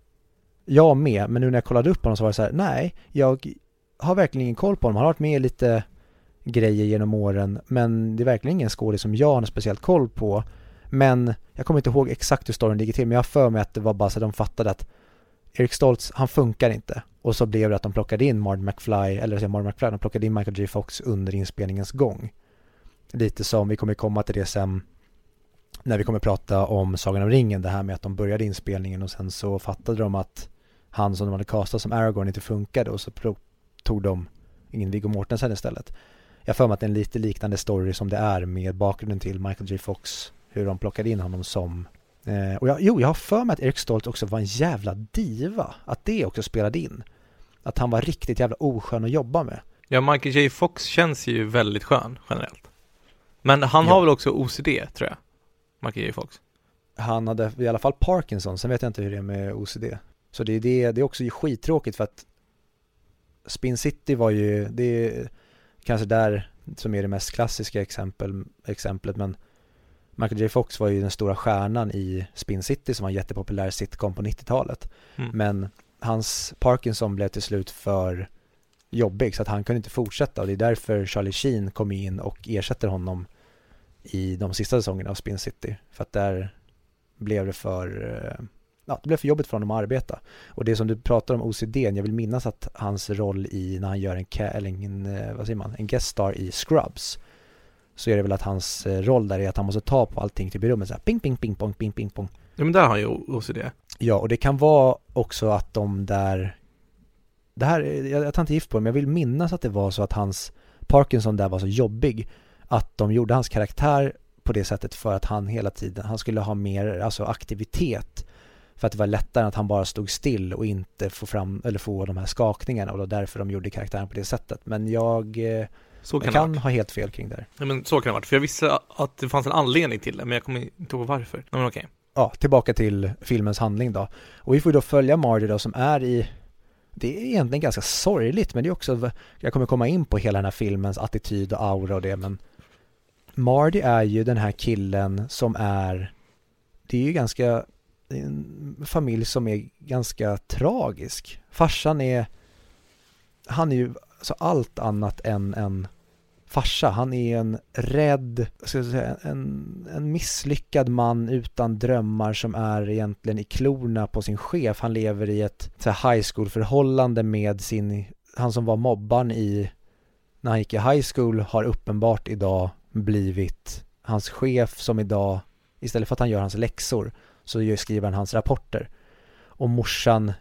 Jag med, men nu när jag kollade upp honom så var det så här, nej, jag har verkligen ingen koll på honom. Han har varit med i lite grejer genom åren, men det är verkligen ingen skådis som jag har speciellt koll på. Men jag kommer inte ihåg exakt hur storyn ligger till, men jag har för mig att det var bara så att de fattade att Erik Stoltz, han funkar inte. Och så blev det att de plockade in Martin McFly, eller Martin McFly, de plockade in Michael J Fox under inspelningens gång. Lite som, vi kommer komma till det sen när vi kommer prata om Sagan om ringen, det här med att de började inspelningen och sen så fattade de att han som de hade kastat som Aragorn inte funkade och så tog de Ingen Viggo Mortensen istället. Jag för mig att det är en lite liknande story som det är med bakgrunden till Michael J Fox, hur de plockade in honom som eh, och jag, jo, jag har för mig att Erik Stolt också var en jävla diva, att det också spelade in. Att han var riktigt jävla oskön att jobba med. Ja, Michael J Fox känns ju väldigt skön generellt. Men han ja. har väl också OCD, tror jag? Michael J Fox. Han hade i alla fall Parkinson, sen vet jag inte hur det är med OCD. Så det är, det, det är också skittråkigt för att Spin City var ju, det är kanske där som är det mest klassiska exempel, exemplet, men Michael J Fox var ju den stora stjärnan i Spin City som var en jättepopulär sitcom på 90-talet. Mm. Men hans Parkinson blev till slut för jobbig så att han kunde inte fortsätta och det är därför Charlie Sheen kom in och ersätter honom i de sista säsongerna av Spin City. För att där blev det för, eh, ja, det blev för jobbigt för honom att arbeta. Och det som du pratar om OCD, jag vill minnas att hans roll i när han gör en, eller en, eh, vad säger man, en guest star i Scrubs så är det väl att hans eh, roll där är att han måste ta på allting till rummet så här ping, ping, ping, pong, ping, ping, pong. Ja men där har han ju OCD. Ja, och det kan vara också att de där det här, jag, jag tar inte gift på det, men jag vill minnas att det var så att hans Parkinson där var så jobbig att de gjorde hans karaktär på det sättet för att han hela tiden, han skulle ha mer alltså aktivitet för att det var lättare att han bara stod still och inte få fram, eller få de här skakningarna och det var därför de gjorde karaktären på det sättet. Men jag, eh, så kan jag kan ha helt fel kring det Ja men så kan det ha varit, för jag visste att det fanns en anledning till det, men jag kommer inte ihåg varför. Men okej. Okay. Ja, tillbaka till filmens handling då. Och vi får då följa Marty då som är i det är egentligen ganska sorgligt men det är också, jag kommer komma in på hela den här filmens attityd och aura och det men Marty är ju den här killen som är, det är ju ganska, en familj som är ganska tragisk. Farsan är, han är ju alltså allt annat än en farsa. Han är en rädd, ska jag säga, en, en misslyckad man utan drömmar som är egentligen i klorna på sin chef. Han lever i ett så här, high school förhållande med sin, han som var mobbaren i, när han gick i high school har uppenbart idag blivit hans chef som idag, istället för att han gör hans läxor, så skriver han hans rapporter. Och morsan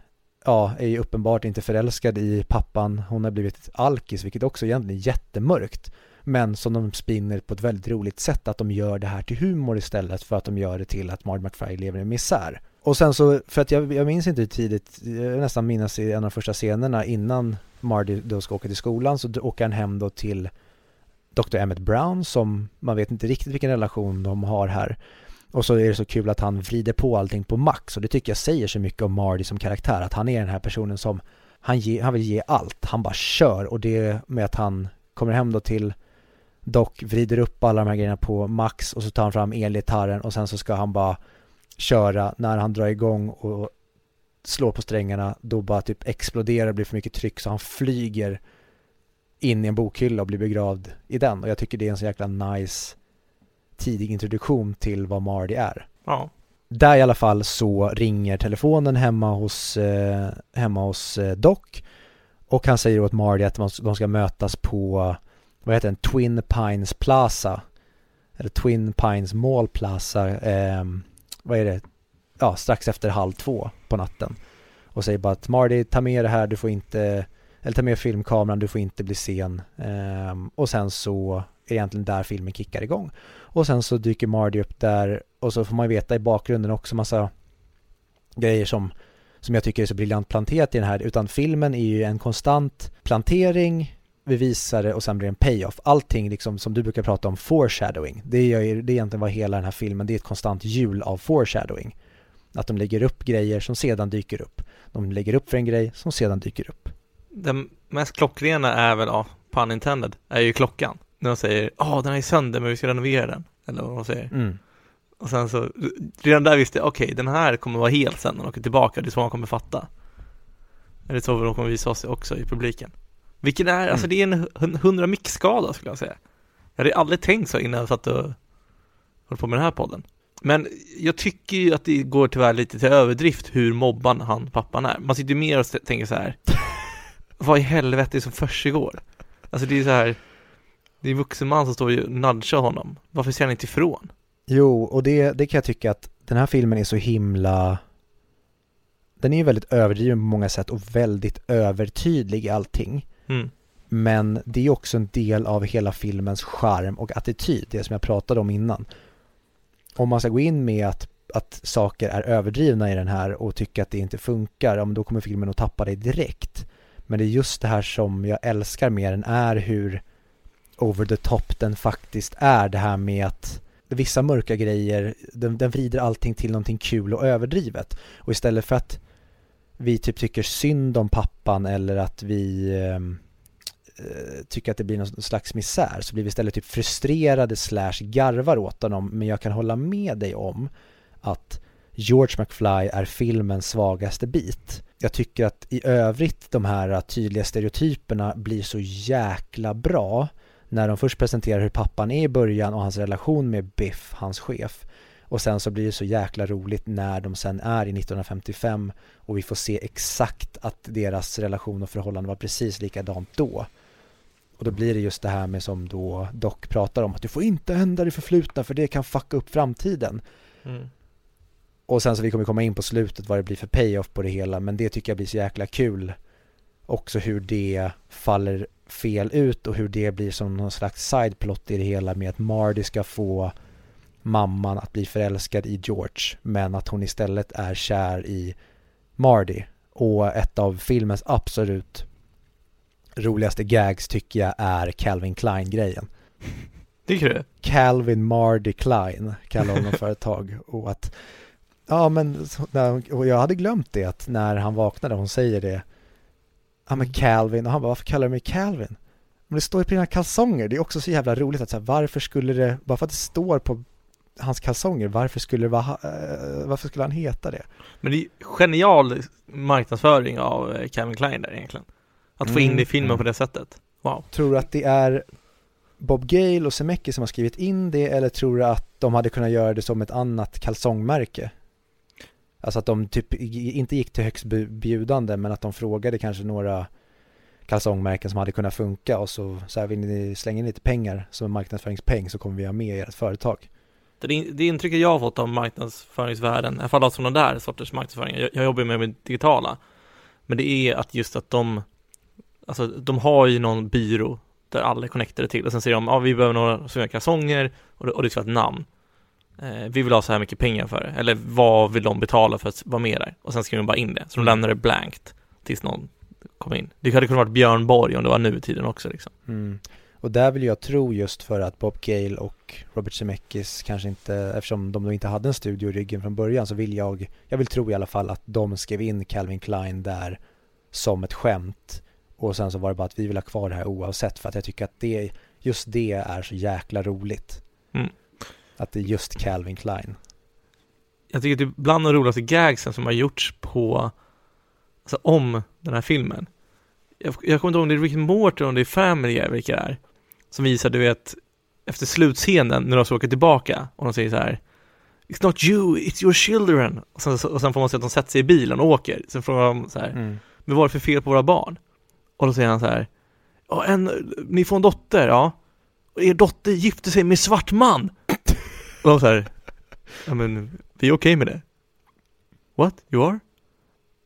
ja, är ju uppenbart inte förälskad i pappan. Hon har blivit alkis, vilket också egentligen är jättemörkt. Men som de spinner på ett väldigt roligt sätt, att de gör det här till humor istället för att de gör det till att Marty McFly lever i misär. Och sen så, för att jag, jag minns inte hur tidigt, jag nästan minnas i en av de första scenerna innan Marty då ska åka till skolan så åker han hem då till Dr. Emmett Brown som man vet inte riktigt vilken relation de har här. Och så är det så kul att han vrider på allting på max och det tycker jag säger så mycket om Marty som karaktär att han är den här personen som han, ge, han vill ge allt, han bara kör och det med att han kommer hem då till Doc, vrider upp alla de här grejerna på max och så tar han fram elgitarren och sen så ska han bara köra när han drar igång och slår på strängarna då bara typ exploderar och blir för mycket tryck så han flyger in i en bokhylla och blir begravd i den. Och jag tycker det är en så jäkla nice tidig introduktion till vad Marty är. Ja. Där i alla fall så ringer telefonen hemma hos, eh, hemma hos eh, Doc och han säger åt Marty att de ska mötas på, vad heter den, Twin Pines Plaza. Eller Twin Pines Mall Plaza, eh, vad är det, ja strax efter halv två på natten. Och säger bara att Marty ta med det här, du får inte eller ta med filmkameran, du får inte bli sen. Um, och sen så är det egentligen där filmen kickar igång. Och sen så dyker Mardy upp där och så får man veta i bakgrunden också massa grejer som, som jag tycker är så briljant planterat i den här. Utan filmen är ju en konstant plantering, vi visar det och sen blir det en payoff. Allting liksom som du brukar prata om, foreshadowing. Det är, det är egentligen vad hela den här filmen, det är ett konstant hjul av foreshadowing. Att de lägger upp grejer som sedan dyker upp. De lägger upp för en grej som sedan dyker upp. Den mest klockrena är väl, ja, pun intended, är ju klockan. När de säger, ja den är sönder men vi ska renovera den. Eller vad de säger. Mm. Och sen så, redan där visste jag, okej okay, den här kommer vara hel sen när de åker tillbaka, det är så man kommer fatta. Eller så de kommer visa oss också i publiken. Vilken är, alltså, mm. alltså det är en hundra mixskada skulle jag säga. Jag hade aldrig tänkt så innan jag satt och höll på med den här podden. Men jag tycker ju att det går tyvärr lite till överdrift hur mobban han pappan är. Man sitter ju mer och tänker så här. Vad i helvete är det som försiggår? Alltså det är så här, det är en vuxen man som står och nudgar honom. Varför ser han inte ifrån? Jo, och det, det kan jag tycka att den här filmen är så himla den är ju väldigt överdriven på många sätt och väldigt övertydlig i allting. Mm. Men det är också en del av hela filmens charm och attityd, det som jag pratade om innan. Om man ska gå in med att, att saker är överdrivna i den här och tycka att det inte funkar, ja, då kommer filmen att tappa det direkt. Men det är just det här som jag älskar med den är hur over the top den faktiskt är. Det här med att vissa mörka grejer, den, den vrider allting till någonting kul och överdrivet. Och istället för att vi typ tycker synd om pappan eller att vi ehm, eh, tycker att det blir någon slags misär så blir vi istället typ frustrerade slash garvar åt honom men jag kan hålla med dig om att George McFly är filmens svagaste bit. Jag tycker att i övrigt de här tydliga stereotyperna blir så jäkla bra när de först presenterar hur pappan är i början och hans relation med Biff, hans chef. Och sen så blir det så jäkla roligt när de sen är i 1955 och vi får se exakt att deras relation och förhållande var precis likadant då. Och då blir det just det här med som då Doc pratar om att du får inte ändra det förflutna för det kan fucka upp framtiden. Mm. Och sen så vi kommer komma in på slutet vad det blir för payoff på det hela men det tycker jag blir så jäkla kul. Också hur det faller fel ut och hur det blir som någon slags sideplot i det hela med att Mardy ska få mamman att bli förälskad i George men att hon istället är kär i Mardy och ett av filmens absolut roligaste gags tycker jag är Calvin Klein-grejen. Tycker du? Calvin Mardy Klein kallar honom för ett tag och att ja men och jag hade glömt det att när han vaknade hon säger det ja men Calvin och han bara varför kallar du mig Calvin? Men det står ju på dina kalsonger, det är också så jävla roligt att så här, varför skulle det, bara för att det står på hans kalsonger, varför skulle, det vara, uh, varför skulle han heta det? Men det är genial marknadsföring av Calvin eh, Klein där egentligen. Att få mm, in det i filmen mm. på det sättet. Wow. Tror du att det är Bob Gale och Zemeckis som har skrivit in det eller tror du att de hade kunnat göra det som ett annat kalsongmärke? Alltså att de typ inte gick till högst bjudande men att de frågade kanske några kalsongmärken som hade kunnat funka och så, så här vill ni slänga in lite pengar som en marknadsföringspeng så kommer vi ha med ert företag. Det, det intrycket jag har fått av marknadsföringsvärlden, i alla fall av sådana där sorters marknadsföring, jag, jag jobbar med, med digitala, men det är att just att de, alltså de har ju någon byrå där alla är connectade till och sen säger de, ja vi behöver några som gör kalsonger och, och det ska vara ett namn. Eh, vi vill ha så här mycket pengar för det, eller vad vill de betala för att vara med där? Och sen skriver de bara in det, så de mm. lämnar det blankt tills någon kommer in. Det hade kunnat vara Björn Borg om det var nu i tiden också liksom. Mm. Och där vill jag tro just för att Bob Gale och Robert Zemeckis kanske inte, eftersom de då inte hade en studio i ryggen från början så vill jag, jag vill tro i alla fall att de skrev in Calvin Klein där som ett skämt och sen så var det bara att vi vill ha kvar det här oavsett för att jag tycker att det, just det är så jäkla roligt. Mm. Att det är just Calvin Klein. Jag tycker att det är bland de roligaste gagsen som har gjorts på, alltså om den här filmen. Jag, jag kommer inte ihåg om det är Rick eller om det är Family vilka det är. Som visar, du vet, efter slutscenen när de ska åka tillbaka och de säger så här It's not you, it's your children. Och sen, och sen får man se att de sätter sig i bilen och åker. Sen frågar de så här, mm. men vad är det för fel på våra barn? Och då säger han så här, ja, en, ni får en dotter, ja. Och er dotter gifte sig med svart man. Och de så här, ja men, vi är okej okay med det. What? You are?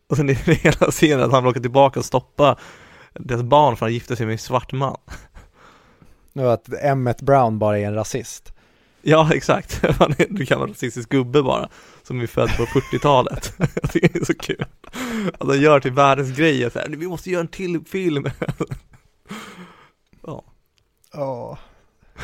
Och sen är det hela scenen att han vill åka tillbaka och stoppa deras barn för att gifta sig med en svart man. Nu att Emmet Brown bara är en rasist. Ja, exakt. Han du kan vara rasistisk gubbe bara, som är född på 40-talet. Jag tycker det är så kul. Att de gör till världens grej, så här, vi måste göra en till film. Ja. Ja.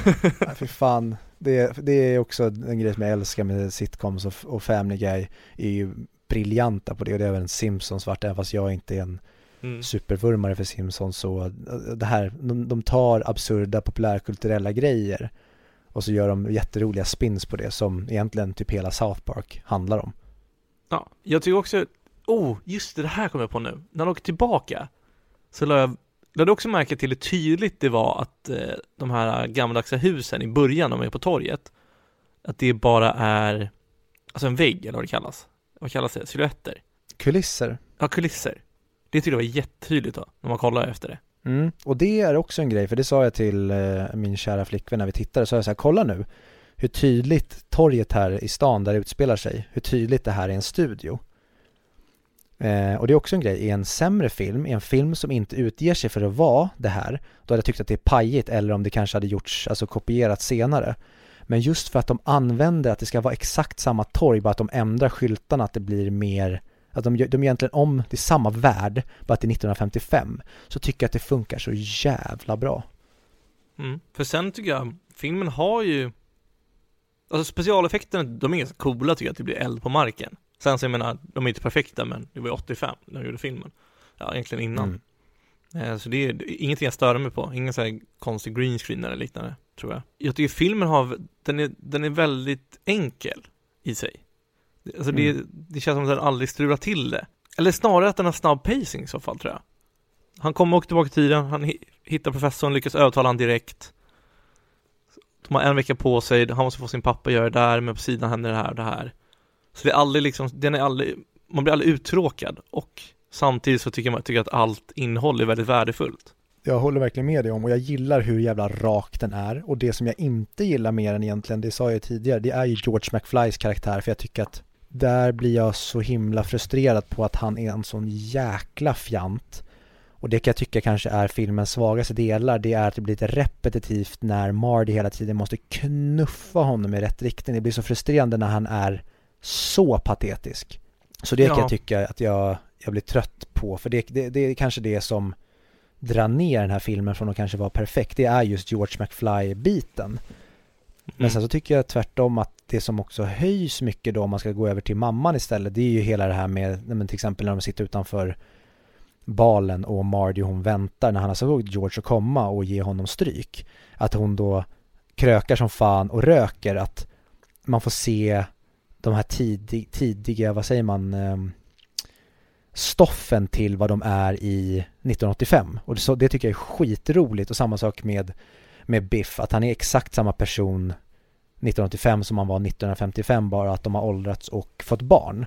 Nej, för fan. Det, det är också en grej som jag älskar med sitcoms och, och Family Guy är ju briljanta på det och det är även Simpsons varit, även fast jag inte är en mm. supervurmare för Simpsons så det här, de, de tar absurda populärkulturella grejer och så gör de jätteroliga spins på det som egentligen typ hela South Park handlar om. Ja, jag tycker också, oh, just det, det här kommer jag på nu. När de åker tillbaka så lade jag lade också märke till hur tydligt det var att eh, de här gammaldags husen i början, de är på torget, att det bara är, alltså en vägg eller vad det kallas. Vad kallas det? Silhuetter? Kulisser. Ja, kulisser. Det tyckte jag var jättetydligt då, när man kollar efter det. Mm. Och det är också en grej, för det sa jag till eh, min kära flickvän när vi tittade, så jag så här, kolla nu hur tydligt torget här i stan där det utspelar sig, hur tydligt det här är en studio. Eh, och det är också en grej, i en sämre film, i en film som inte utger sig för att vara det här, då hade jag tyckt att det är pajigt eller om det kanske hade gjorts, alltså kopierat senare. Men just för att de använder att det ska vara exakt samma torg, bara att de ändrar skyltarna, att det blir mer att de, de egentligen om, det är samma värld, bara att det är 1955, så tycker jag att det funkar så jävla bra. Mm. För sen tycker jag, filmen har ju, alltså specialeffekterna, de är ganska coola tycker jag, att det blir eld på marken. Sen så jag menar, de är inte perfekta men det var ju 85 när de gjorde filmen. Ja, egentligen innan. Mm. Eh, så det är ingenting jag stör mig på, ingen sån här konstig green screen eller liknande, tror jag. Jag tycker filmen har, den är, den är väldigt enkel i sig. Alltså mm. det, det känns som att den aldrig strular till det. Eller snarare att den har snabb pacing i så fall tror jag. Han kommer och tillbaka i tiden, han hittar professorn, lyckas övertala honom direkt. De har en vecka på sig, han måste få sin pappa göra det där, men på sidan händer det här och det här. Så det är aldrig liksom, den är aldrig, man blir aldrig uttråkad och samtidigt så tycker man tycker att allt innehåll är väldigt värdefullt. Jag håller verkligen med dig om och jag gillar hur jävla rak den är och det som jag inte gillar mer än egentligen, det sa jag tidigare, det är ju George McFlys karaktär för jag tycker att där blir jag så himla frustrerad på att han är en sån jäkla fjant. Och det kan jag tycka kanske är filmens svagaste delar, det är att det blir lite repetitivt när Mardy hela tiden måste knuffa honom i rätt riktning. Det blir så frustrerande när han är så patetisk. Så det ja. kan jag tycka att jag, jag blir trött på, för det, det, det är kanske det som drar ner den här filmen från att kanske vara perfekt, det är just George McFly-biten. Men mm. sen så tycker jag tvärtom att det som också höjs mycket då om man ska gå över till mamman istället, det är ju hela det här med, men till exempel när de sitter utanför balen och Mardy hon väntar när han har såg George att komma och ge honom stryk. Att hon då krökar som fan och röker, att man får se de här tidig, tidiga, vad säger man, ehm, stoffen till vad de är i 1985. Och det, det tycker jag är skitroligt och samma sak med, med Biff, att han är exakt samma person 1985 som han var 1955 bara att de har åldrats och fått barn.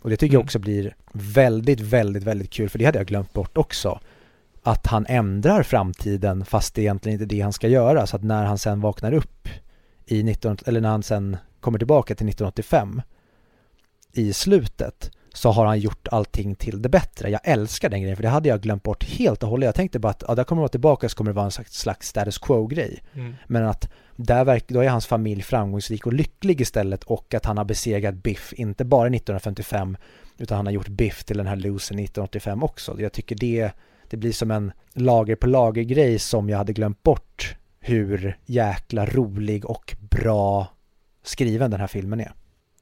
Och det tycker mm. jag också blir väldigt, väldigt, väldigt kul för det hade jag glömt bort också. Att han ändrar framtiden fast det är egentligen inte det han ska göra. Så att när han sen vaknar upp i 19, eller när han sen kommer tillbaka till 1985 i slutet så har han gjort allting till det bättre. Jag älskar den grejen för det hade jag glömt bort helt och hållet. Jag tänkte bara att ja, där kommer vara tillbaka så kommer det vara en slags status quo-grej. Mm. Men att där verk, då är hans familj framgångsrik och lycklig istället och att han har besegrat Biff, inte bara 1955 utan han har gjort Biff till den här losen 1985 också. Jag tycker det, det blir som en lager på lager grej som jag hade glömt bort hur jäkla rolig och bra skriven den här filmen är.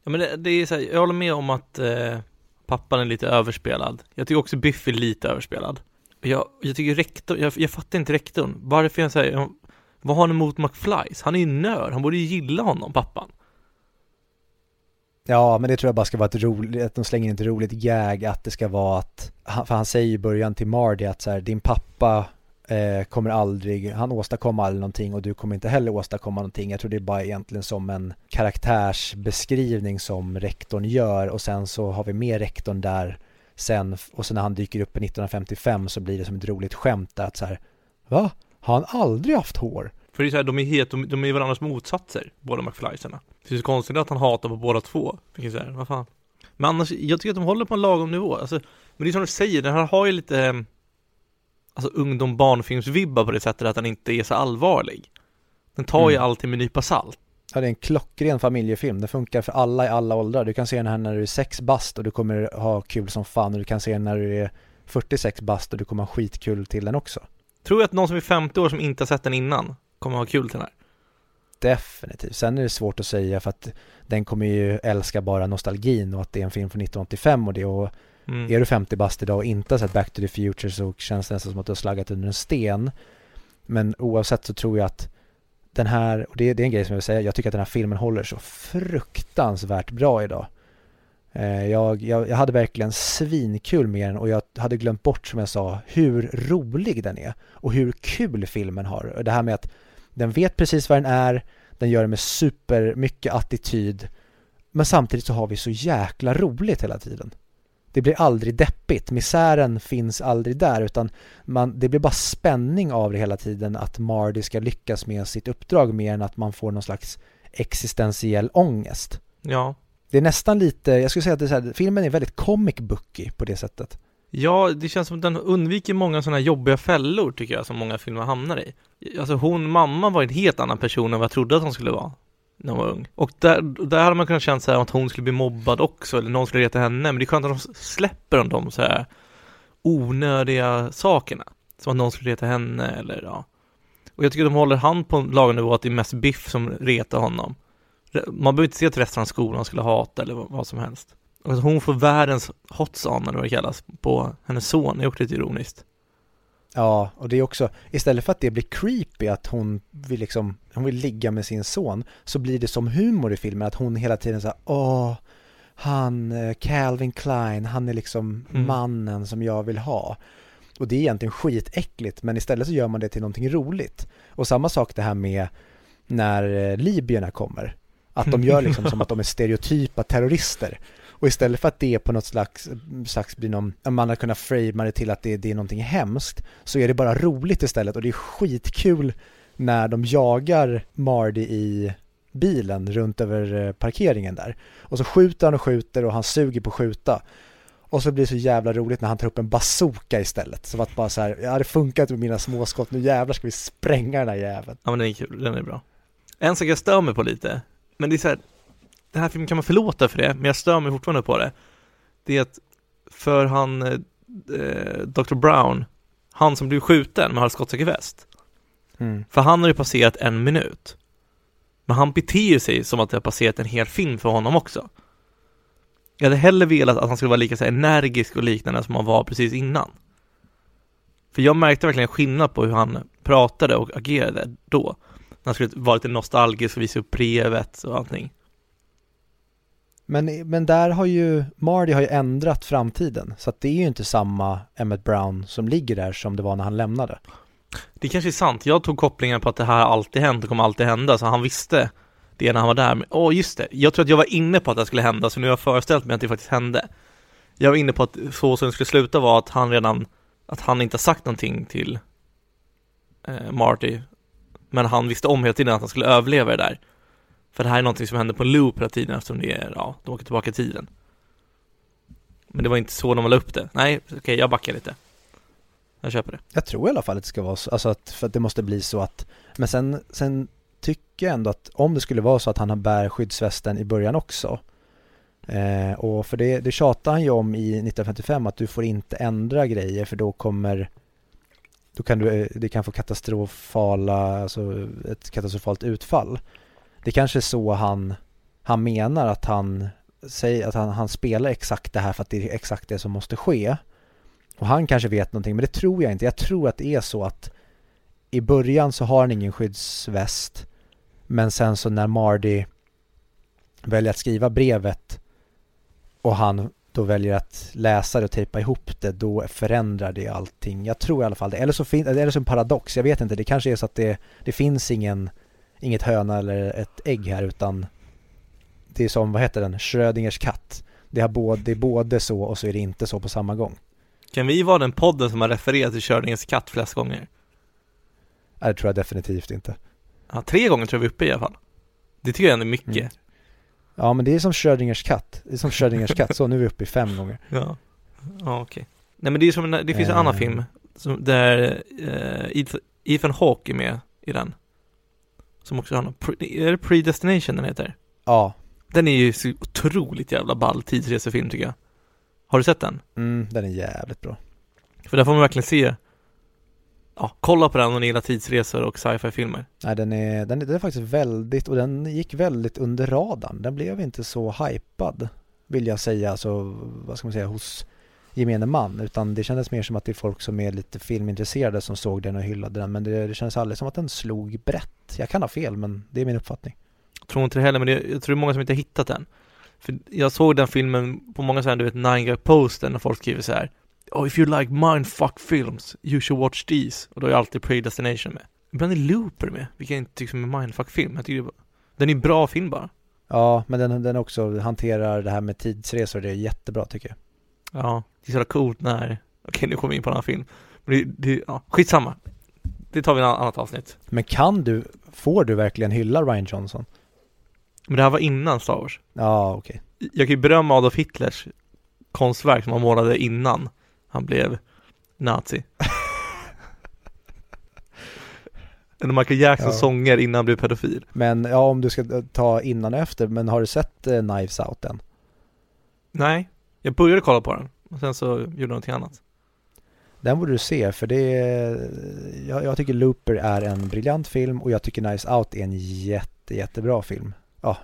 Ja men det, det är så här, jag håller med om att eh, pappan är lite överspelad. Jag tycker också Biff är lite överspelad. Jag, jag tycker rektorn, jag, jag fattar inte rektorn. Varför jag säger, vad har han emot McFlys? Han är ju nörd, han borde ju gilla honom, pappan. Ja, men det tror jag bara ska vara ett roligt, att de slänger in ett roligt gag att det ska vara att, för han säger i början till Mardy att så här, din pappa eh, kommer aldrig, han åstadkommer aldrig någonting och du kommer inte heller åstadkomma någonting. Jag tror det är bara egentligen som en karaktärsbeskrivning som rektorn gör och sen så har vi med rektorn där sen och sen när han dyker upp i 1955 så blir det som ett roligt skämt där att så här, va? Har han aldrig haft hår? För det är så här, de är helt, de, de är varandras motsatser, båda McFlysarna. Det är så konstigt att han hatar på båda två. Vilket så här, vad fan. Men annars, jag tycker att de håller på en lagom nivå. Alltså, men det är som du säger, den här har ju lite alltså ungdom barnfilmsvibbar på det sättet att den inte är så allvarlig. Den tar ju Mm. alltid med en nypa salt. Ja, det är en klockren familjefilm. Den funkar för alla i alla åldrar. Du kan se den här när du är sex bast och du kommer ha kul som fan och du kan se den när du är 46 bast och du kommer ha skitkul till den också. Tror jag att någon som är 50 år som inte har sett den innan kommer ha kul till den här. Definitivt. Sen är det svårt att säga för att den kommer ju älska bara nostalgin och att det är en film från 1985 och det och Mm. är du 50 bast idag och inte har sett Back to the Future så känns det nästan som att du har slaggat under en sten. Men oavsett så tror jag att den här, och det, det är en grej som jag vill säga, jag tycker att den här filmen håller så fruktansvärt bra idag. Eh, jag, jag, jag hade verkligen svinkul med den och jag hade glömt bort som jag sa hur rolig den är och hur kul filmen har. Det här med att den vet precis vad den är, den gör det med supermycket attityd men samtidigt så har vi så jäkla roligt hela tiden. Det blir aldrig deppigt, misären finns aldrig där utan man, det blir bara spänning av det hela tiden att Mardy ska lyckas med sitt uppdrag mer än att man får någon slags existentiell ångest. Ja. Det är nästan lite, jag skulle säga att det är så här, filmen är väldigt comic booky på det sättet. Ja, det känns som att den undviker många sådana jobbiga fällor tycker jag som många filmer hamnar i. Alltså hon, mamma var en helt annan person än vad jag trodde att hon skulle vara när hon var ung. Och där, där hade man kunnat känna så här att hon skulle bli mobbad också, eller någon skulle reta henne, men det är skönt att de släpper om de så här onödiga sakerna. Som att någon skulle reta henne eller ja. Och jag tycker de håller hand på en lagom nivå att det är mest Biff som retar honom. Man behöver inte se att resten av skolan skulle hata eller vad, som helst. Och att hon får världens hot son eller vad det kallas på hennes son är också lite ironiskt. Ja, och det är också, istället för att det blir creepy att hon vill liksom, hon vill ligga med sin son, så blir det som humor i filmen att hon hela tiden säger åh, han, eh, Calvin Klein, han är liksom Mm. mannen som jag vill ha. Och det är egentligen skitäckligt, men istället så gör man det till någonting roligt. Och samma sak det här med när eh, libyerna kommer. Att de gör liksom som att de är stereotypa terrorister. Och istället för att det på något slags, slags blir någon, man har kunnat framea det till att det, det är någonting hemskt, så är det bara roligt istället och det är skitkul när de jagar Mardy i bilen runt över eh, parkeringen där. Och så skjuter han och skjuter och han suger på att skjuta. Och så blir det så jävla roligt när han tar upp en bazooka istället. Som att bara så här, ja det funkat med mina småskott, nu jävlar ska vi spränga den här jäveln. Ja men den är kul, den är bra. En sak jag stör mig på lite, men det är så här, den här filmen kan man förlåta för det, men jag stör mig fortfarande på det. Det är att för han, eh, Dr. Brown, han som blev skjuten med halvskottsäker väst, Mm. för han har ju passerat en minut. Men han beter sig som att det har passerat en hel film för honom också. Jag hade hellre velat att han skulle vara lika så energisk och liknande som han var precis innan. För jag märkte verkligen skillnad på hur han pratade och agerade då. När han skulle vara lite nostalgisk och visa upp brevet och allting. Men, men där har ju, Mardy har ju ändrat framtiden. Så att det är ju inte samma Emmett Brown som ligger där som det var när han lämnade. Det kanske är sant. Jag tog kopplingen på att det här har alltid hänt och kommer alltid hända, så han visste det när han var där. Åh, åh, just det. Jag tror att jag var inne på att det skulle hända, så nu har jag föreställt mig att det faktiskt hände. Jag var inne på att så som det skulle sluta var att han redan, att han inte har sagt någonting till eh, Marty. Men han visste om hela tiden att han skulle överleva det där. För det här är någonting som händer på en loop hela tiden eftersom det är, ja, de åker tillbaka i tiden. Men det var inte så de la upp det. Nej, okej, jag backar lite. Jag köper det. Jag tror i alla fall att det ska vara så, alltså att, för att det måste bli så att, men sen, sen tycker jag ändå att om det skulle vara så att han bär skyddsvästen i början också, eh, och för det, det tjatar han ju om i 1955 att du får inte ändra grejer för då kommer då kan du, eh, det kan få katastrofala, alltså ett katastrofalt utfall. Det kanske är så han, han menar att han säger att han, han spelar exakt det här för att det är exakt det som måste ske. Och han kanske vet någonting, men det tror jag inte. Jag tror att det är så att i början så har han ingen skyddsväst. Men sen så när Mardy väljer att skriva brevet och han då väljer att läsa det och tejpa ihop det, då förändrar det allting. Jag tror i alla fall det. Eller så, fin- eller så en paradox, jag vet inte. Det kanske är så att det, det finns ingen, inget höna eller ett ägg här utan det är som, vad heter den, Schrödingers katt. Det, har både, det är både så och så är det inte så på samma gång. Kan vi vara den podden som har refererat till Schrödingers katt flest gånger? Nej, det tror jag definitivt inte. Ja, tre gånger tror jag vi är uppe i alla fall. Det tycker jag ändå är mycket. Mm. Ja, men det är som Schrödingers katt. Det är som Schrödingers katt, så nu är vi uppe i fem gånger. Ja, ja okej. Nej men det är som, en- det finns en Eh. annan film som, där eh, Ethan- Ethan Hawke är med i den. Som också har någon, är det Predestination den heter? Ja, Den är ju så otroligt jävla ball tidsresefilm tycker jag. Har du sett den? mm, den är jävligt bra. För där får man verkligen se Ja, kolla på den om ni gillar tidsresor och sci-fi filmer. Nej, den är, den, är, den är faktiskt väldigt, och den gick väldigt under radarn. Den blev inte så hypad, vill jag säga, alltså, vad ska man säga, hos gemene man. Utan det kändes mer som att det är folk som är lite filmintresserade som såg den och hyllade den. Men det, det kändes aldrig som att den slog brett. Jag kan ha fel, men det är min uppfattning. Jag tror inte det heller, men det, jag tror det är många som inte har hittat den. För jag såg den filmen på många sådana, du vet, nine guy poster när folk skriver så här Oh, if you like mindfuck films, you should watch these. Och då är alltid Predestination med. Ibland är Looper med, vilket jag inte tycker som en mindfuck-film. Jag tycker är bara, den är en bra film bara. Ja, men den, den också hanterar det här med tidsresor, det är jättebra tycker jag. Ja, det är så jävla coolt när, okej nu kommer vi in på en annan film. Men det, det ja, skitsamma. Det tar vi i ett annat avsnitt. Men kan du, får du verkligen hylla Ryan Johnson? Men det här var innan Star Wars. Ja, okej. Jag kan ju berömma Adolf Hitlers konstverk som han målade innan han blev nazi. Eller Michael Jacksons Ja. sånger innan han blev pedofil. Men ja, om du ska ta innan och efter, men har du sett eh, Knives Out än? Nej, jag började kolla på den och sen så gjorde jag någonting annat. Den borde du se för det är, jag, jag tycker Looper är en briljant film och jag tycker Knives Out är en jätte, jättebra film. Ja,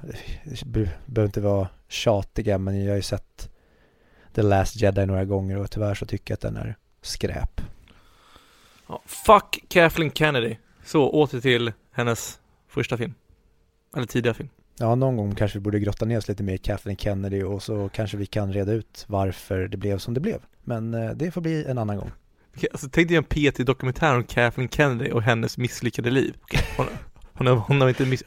be- behöver inte vara tjatiga men jag har ju sett The Last Jedi några gånger och tyvärr så tycker jag att den är skräp. Ja, fuck Kathleen Kennedy. Så, åter till hennes första film. Eller tidiga film. Ja, någon gång kanske vi borde grotta ner oss lite mer i Kathleen Kennedy och så kanske vi kan reda ut varför det blev som det blev. Men eh, det får bli en annan gång. Alltså, tänk dig en PT-dokumentär om Kathleen Kennedy och hennes misslyckade liv. Hon, hon, har, hon har inte miss...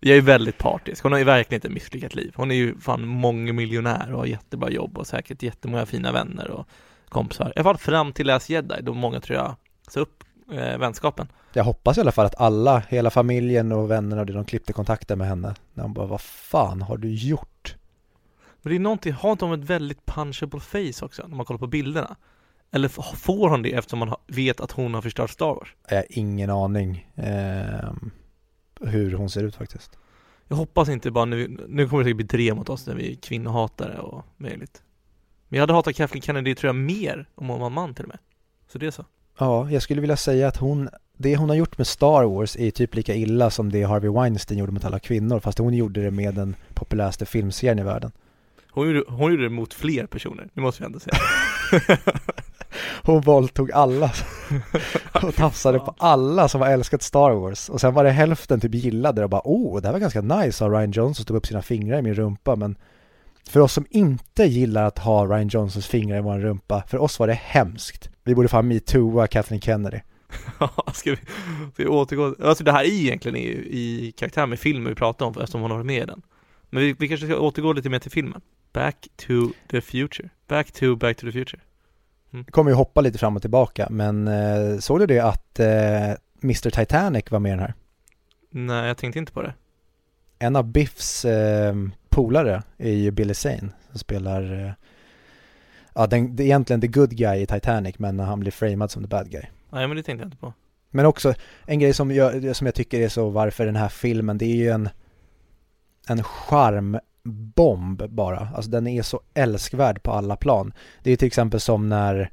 Jag är väldigt partisk. Hon har ju verkligen inte misslyckat liv. Hon är ju fan mångmiljonär och har jättebra jobb och säkert jättemånga fina vänner och kompisar. I alla fall fram till Last Jedi då många tror jag sa upp eh, vänskapen. Jag hoppas i alla fall att alla, hela familjen och vännerna och det, de klippte kontakten med henne. När hon bara, vad fan har du gjort? Men det är någonting, har inte hon ett väldigt punchable face också när man kollar på bilderna? Eller får hon det eftersom man vet att hon har förstört Star Wars? Jag har ingen aning eh, hur hon ser ut faktiskt. Jag hoppas inte bara nu, nu kommer det säkert bli drev mot oss när vi är kvinnohatare och möjligt. Men jag hade hatat Kathleen Kennedy tror jag mer om hon var man till och med. Så det är så. Ja, jag skulle vilja säga att hon, det hon har gjort med Star Wars är typ lika illa som det Harvey Weinstein gjorde mot alla kvinnor, fast hon gjorde det med den populäraste filmserien i världen. Hon gjorde, hon gjorde det mot fler personer, det måste vi ändå säga. Hon våldtog alla och tafsade på alla som har älskat Star Wars. Och sen var det hälften typ gillade det och bara oh, det här var ganska nice av Ryan Johnson stod upp sina fingrar i min rumpa. Men för oss som inte gillar att ha Ryan Johnsons fingrar i vår rumpa, för oss var det hemskt. Vi borde fan metooa Kathleen Kennedy. Ja, ska vi, ska vi återgå? Alltså det här är egentligen i, i karaktär med filmen vi pratar om eftersom hon har varit med i den. Men vi, vi kanske ska återgå lite mer till filmen. Back to the future. Back to Back to the future. Kommer ju hoppa lite fram och tillbaka, men eh, såg du det att eh, Mr Titanic var med i den här? Nej, jag tänkte inte på det. En av Biffs eh, polare är ju Billy Zane som spelar, eh, ja den, det är egentligen the good guy i Titanic men han blir framad som the bad guy. Nej, men det tänkte jag inte på. Men också en grej som jag, som jag tycker är så varför den här filmen, det är ju en en charmbomb bara. Alltså den är så älskvärd på alla plan. Det är till exempel som när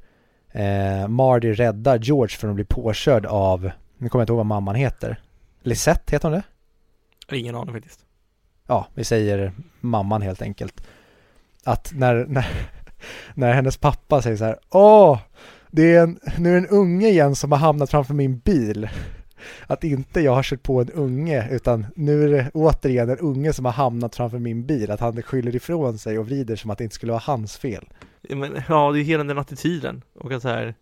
eh, Marty räddar George från att bli påkörd av, nu kommer jag inte ihåg vad mamman heter. Lisette heter hon det? Ingen aning faktiskt. ja, vi säger mamman helt enkelt. Att när, när, när hennes pappa säger så här, åh, det är en, nu är det en unge igen som har hamnat framför min bil. Att inte jag har kört på en unge, utan nu är det återigen en unge som har hamnat framför min bil. Att han skyller ifrån sig och vrider som att det inte skulle vara hans fel. Ja, men, ja, det är hela den attityden. Och att så här,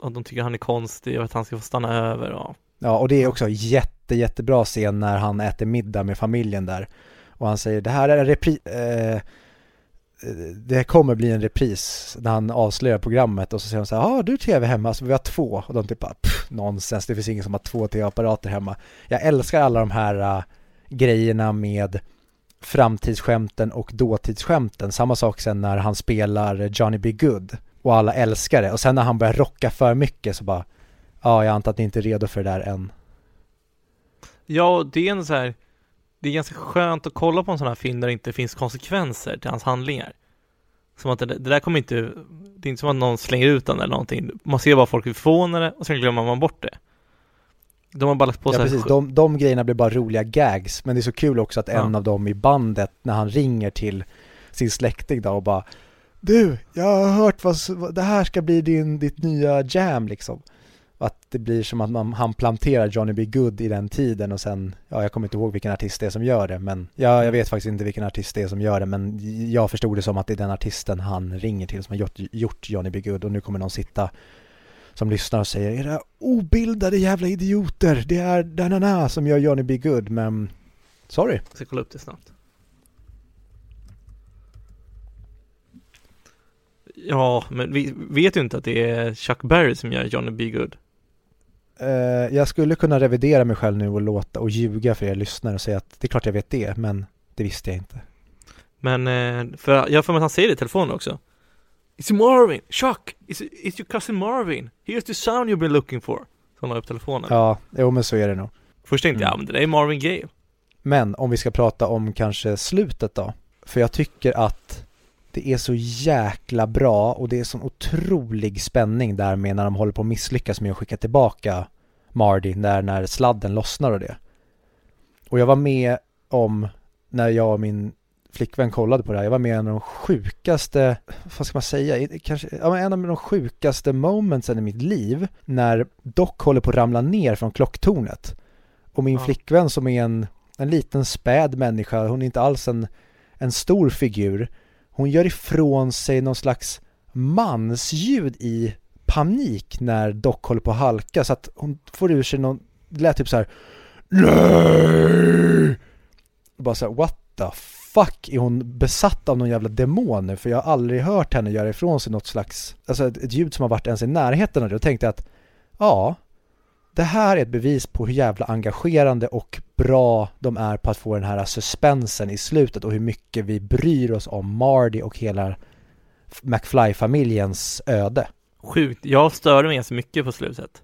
att de tycker han är konstig och att han ska få stanna över och Ja, och det är också jätte, jättebra scen när han äter middag med familjen där. Och han säger, det här är en repris, eh, det kommer bli en repris när han avslöjar programmet och så säger de så här, ja ah, du är tv hemma, så vi har två. Och de typ bara, nonsens, det finns ingen som har två tv-apparater hemma. Jag älskar alla de här uh, grejerna med framtidsskämten och dåtidsskämten. Samma sak sen när han spelar Johnny B. Good och alla älskar det och sen när han börjar rocka för mycket så bara ja, jag antar att ni inte är redo för det där än. Ja, det är en så här det är ganska skönt att kolla på en sån här film där det inte finns konsekvenser till hans handlingar. Som att det, det där kommer inte, det är inte som att någon slänger ut den eller någonting. Man ser bara folk är förvånade och sen glömmer man bort det. De har bara lagt på ja, precis. De, de grejerna blir bara roliga gags, men det är så kul också att en Ja. av dem i bandet, när han ringer till sin släkting då och bara Du, jag har hört vad, vad det här ska bli din, ditt nya jam liksom. Att det blir som att man, han planterar Johnny B. Good i den tiden och sen, ja jag kommer inte ihåg vilken artist det är som gör det, men ja, jag vet faktiskt inte vilken artist det är som gör det, men jag förstod det som att det är den artisten han ringer till som har gjort, gjort Johnny B. Good och nu kommer någon sitta som lyssnar och säger era obildade jävla idioter, det är Danana som gör Johnny B. Good, men sorry. Jag ska kolla upp det snabbt. Ja, men vi vet ju inte att det är Chuck Berry som gör Johnny B. Good. Eh, jag skulle kunna revidera mig själv nu och låta och ljuga för er lyssnare och säga att det är klart jag vet det, men det visste jag inte. Men, eh, för jag mig att han säger det i telefonen också. It's Marvin! Chuck! It's, it's your cousin Marvin! Here's the sound you've been looking for! Så han har upp telefonen. Ja, jo men så är det nog. Först tänkte jag, Mm. ja men det där är Marvin Gaye. Men om vi ska prata om kanske slutet då. För jag tycker att det är så jäkla bra och det är sån otrolig spänning där med när de håller på att misslyckas med att skicka tillbaka Mardy där när sladden lossnar och det. Och jag var med om när jag och min flickvän kollade på det här. Jag var med om en av de sjukaste, vad ska man säga, kanske, ja, en av de sjukaste momentsen i mitt liv när Doc håller på att ramla ner från klocktornet. Och min Ja. flickvän som är en, en liten späd människa, hon är inte alls en, en stor figur. Hon gör ifrån sig någon slags mansljud i panik när Doc håller på att halka så att hon får ur sig någon, det lät typ så här Nej! Bara så här, what the fuck? Är hon besatt av någon jävla demon nu? För jag har aldrig hört henne göra ifrån sig något slags, alltså ett, ett ljud som har varit ens i närheten av det. Och tänkte att, ja, det här är ett bevis på hur jävla engagerande och bra de är på att få den här suspensen i slutet och hur mycket vi bryr oss om Mardy och hela McFly-familjens öde. Sjukt. Jag störde mig ganska mycket på slutet.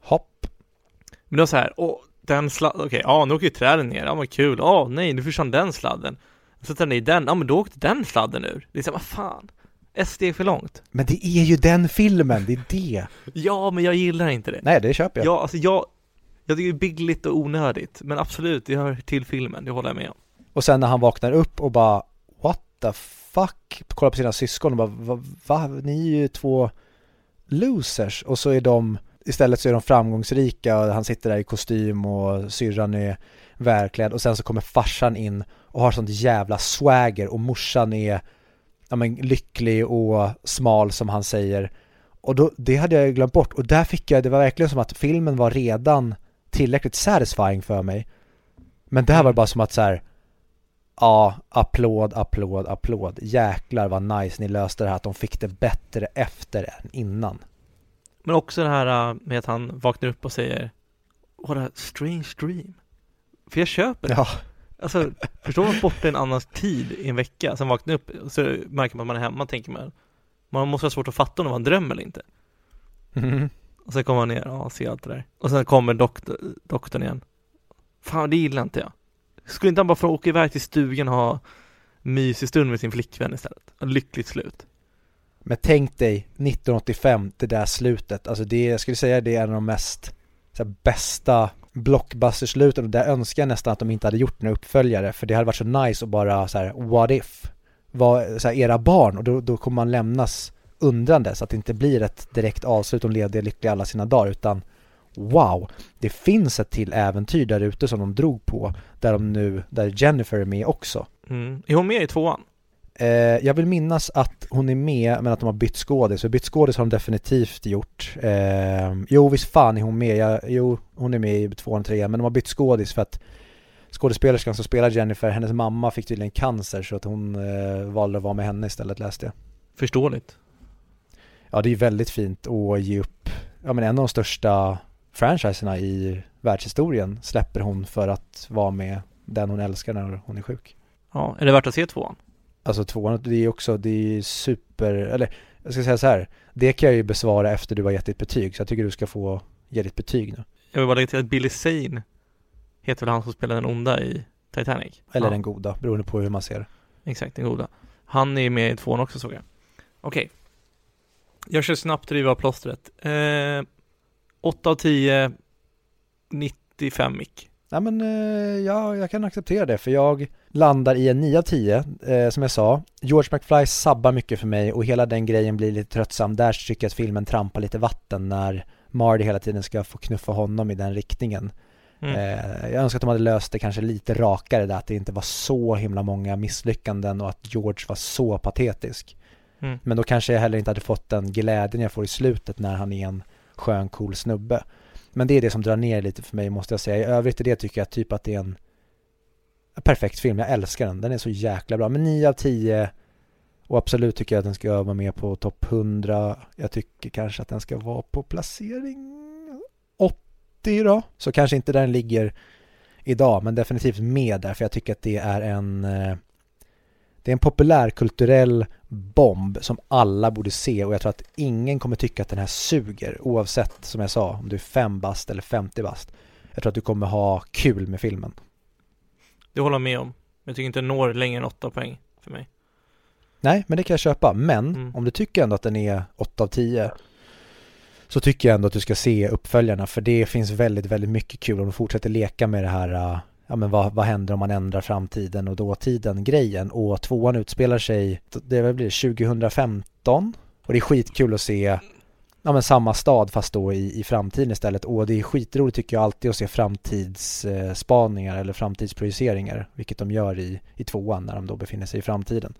Hopp. Men det var så här, åh, den sladden, okej, ja nu åker ju träden ner, ja vad kul, åh nej, nu försvann den sladden. Så tar ni den, ja men då åkte den sladden ur. Det är så här, vad fan, ett steg för långt. Men det är ju den filmen, det är det. Ja, men jag gillar inte det. Nej, det köper jag. Ja, alltså jag, jag tycker det är billigt och onödigt, men absolut, det hör till filmen, det håller jag med om. Och sen när han vaknar upp och bara What the fuck? Kollar på sina syskon och bara va, va? Ni är ju två losers och så är de Istället så är de framgångsrika och han sitter där i kostym och syrran är välklädd och sen så kommer farsan in och har sånt jävla swagger och morsan är ja, men, lycklig och smal som han säger. Och då, det hade jag glömt bort och där fick jag, det var verkligen som att filmen var redan tillräckligt satisfying för mig. Men där var det bara som att så här Ja, applåd, applåd, applåd. Jäklar vad nice ni löste det här att de fick det bättre efter än innan. Men också det här äh, med att han vaknar upp och säger What a strange dream. För jag köper det. Ja, Alltså, förstår man borta en annan tid i en vecka, sen vaknar upp och så märker man att man är hemma, tänker man Man måste ha svårt att fatta om det var en dröm eller inte. Mhm. Och sen kommer man ner, ja, ser allt det där. Och sen kommer doktor, doktorn igen. Fan, det gillar inte jag. Skulle inte han bara få åka iväg till stugan och ha mysig stund med sin flickvän istället? Ett lyckligt slut. Men tänk dig 1985, det där slutet. Alltså det, jag skulle säga det är en av de mest här, bästa blockbustersluten och där önskar jag nästan att de inte hade gjort några uppföljare för det hade varit så nice att bara så här, what if? Var, så här, era barn och då, då kommer man lämnas undrande så att det inte blir ett direkt avslut de levde lyckliga alla sina dagar utan wow, det finns ett till äventyr där ute som de drog på där de nu, där Jennifer är med också. Mm. Är hon med i tvåan? Eh, jag vill minnas att hon är med men att de har bytt skådis. För bytt skådis har de definitivt gjort. Eh, jo visst fan är hon med. Jag, jo hon är med i tvåan och trean men de har bytt skådis för att skådespelerskan som spelar Jennifer, hennes mamma fick tydligen cancer så att hon eh, valde att vara med henne istället läste jag. Förståeligt. Ja det är väldigt fint att ge upp, ja men en av de största franchiserna i världshistorien släpper hon för att vara med den hon älskar när hon är sjuk. Ja, är det värt att se tvåan? Alltså tvåan, det är också, det är super, eller jag ska säga så här, det kan jag ju besvara efter du har gett ditt betyg, så jag tycker du ska få ge ditt betyg nu. Jag vill bara lägga till att Billy Zane heter väl han som spelar den onda i Titanic? Eller Ja. den goda, beroende på hur man ser. Exakt, den goda. Han är med i tvåan också såg jag. Okej. Jag kör snabbt riva plåstret. Eh, 8 av 10, 95 mick. Ja men eh, ja, jag kan acceptera det för jag landar i en 9 av 10 eh, som jag sa. George McFly sabbar mycket för mig och hela den grejen blir lite tröttsam. Där tycker jag att filmen trampar lite vatten när Marty hela tiden ska få knuffa honom i den riktningen. Mm. Eh, jag önskar att de hade löst det kanske lite rakare där, att det inte var så himla många misslyckanden och att George var så patetisk. Mm. Men då kanske jag heller inte hade fått den glädjen jag får i slutet när han är en skön, cool snubbe. Men det är det som drar ner lite för mig måste jag säga. I övrigt är det tycker jag typ att det är en perfekt film. Jag älskar den. Den är så jäkla bra. Men 9 av 10 och absolut tycker jag att den ska vara med på topp 100. Jag tycker kanske att den ska vara på placering 80 då. Så kanske inte där den ligger idag, men definitivt med där. För jag tycker att det är en eh, det är en populärkulturell bomb som alla borde se och jag tror att ingen kommer tycka att den här suger oavsett som jag sa om du är 5 bast eller 50 bast. Jag tror att du kommer ha kul med filmen. Det håller jag med om. Jag tycker inte den når längre än 8 poäng för mig. Nej, men det kan jag köpa. Men Mm. om du tycker ändå att den är 8 av 10 så tycker jag ändå att du ska se uppföljarna för det finns väldigt, väldigt mycket kul om de fortsätter leka med det här äh, ja men vad, vad händer om man ändrar framtiden och dåtiden grejen och tvåan utspelar sig, det blir 2015 och det är skitkul att se ja men samma stad fast då i, i framtiden istället och det är skitroligt tycker jag alltid att se framtidsspaningar eller framtidsprojiceringar vilket de gör i, i tvåan när de då befinner sig i framtiden.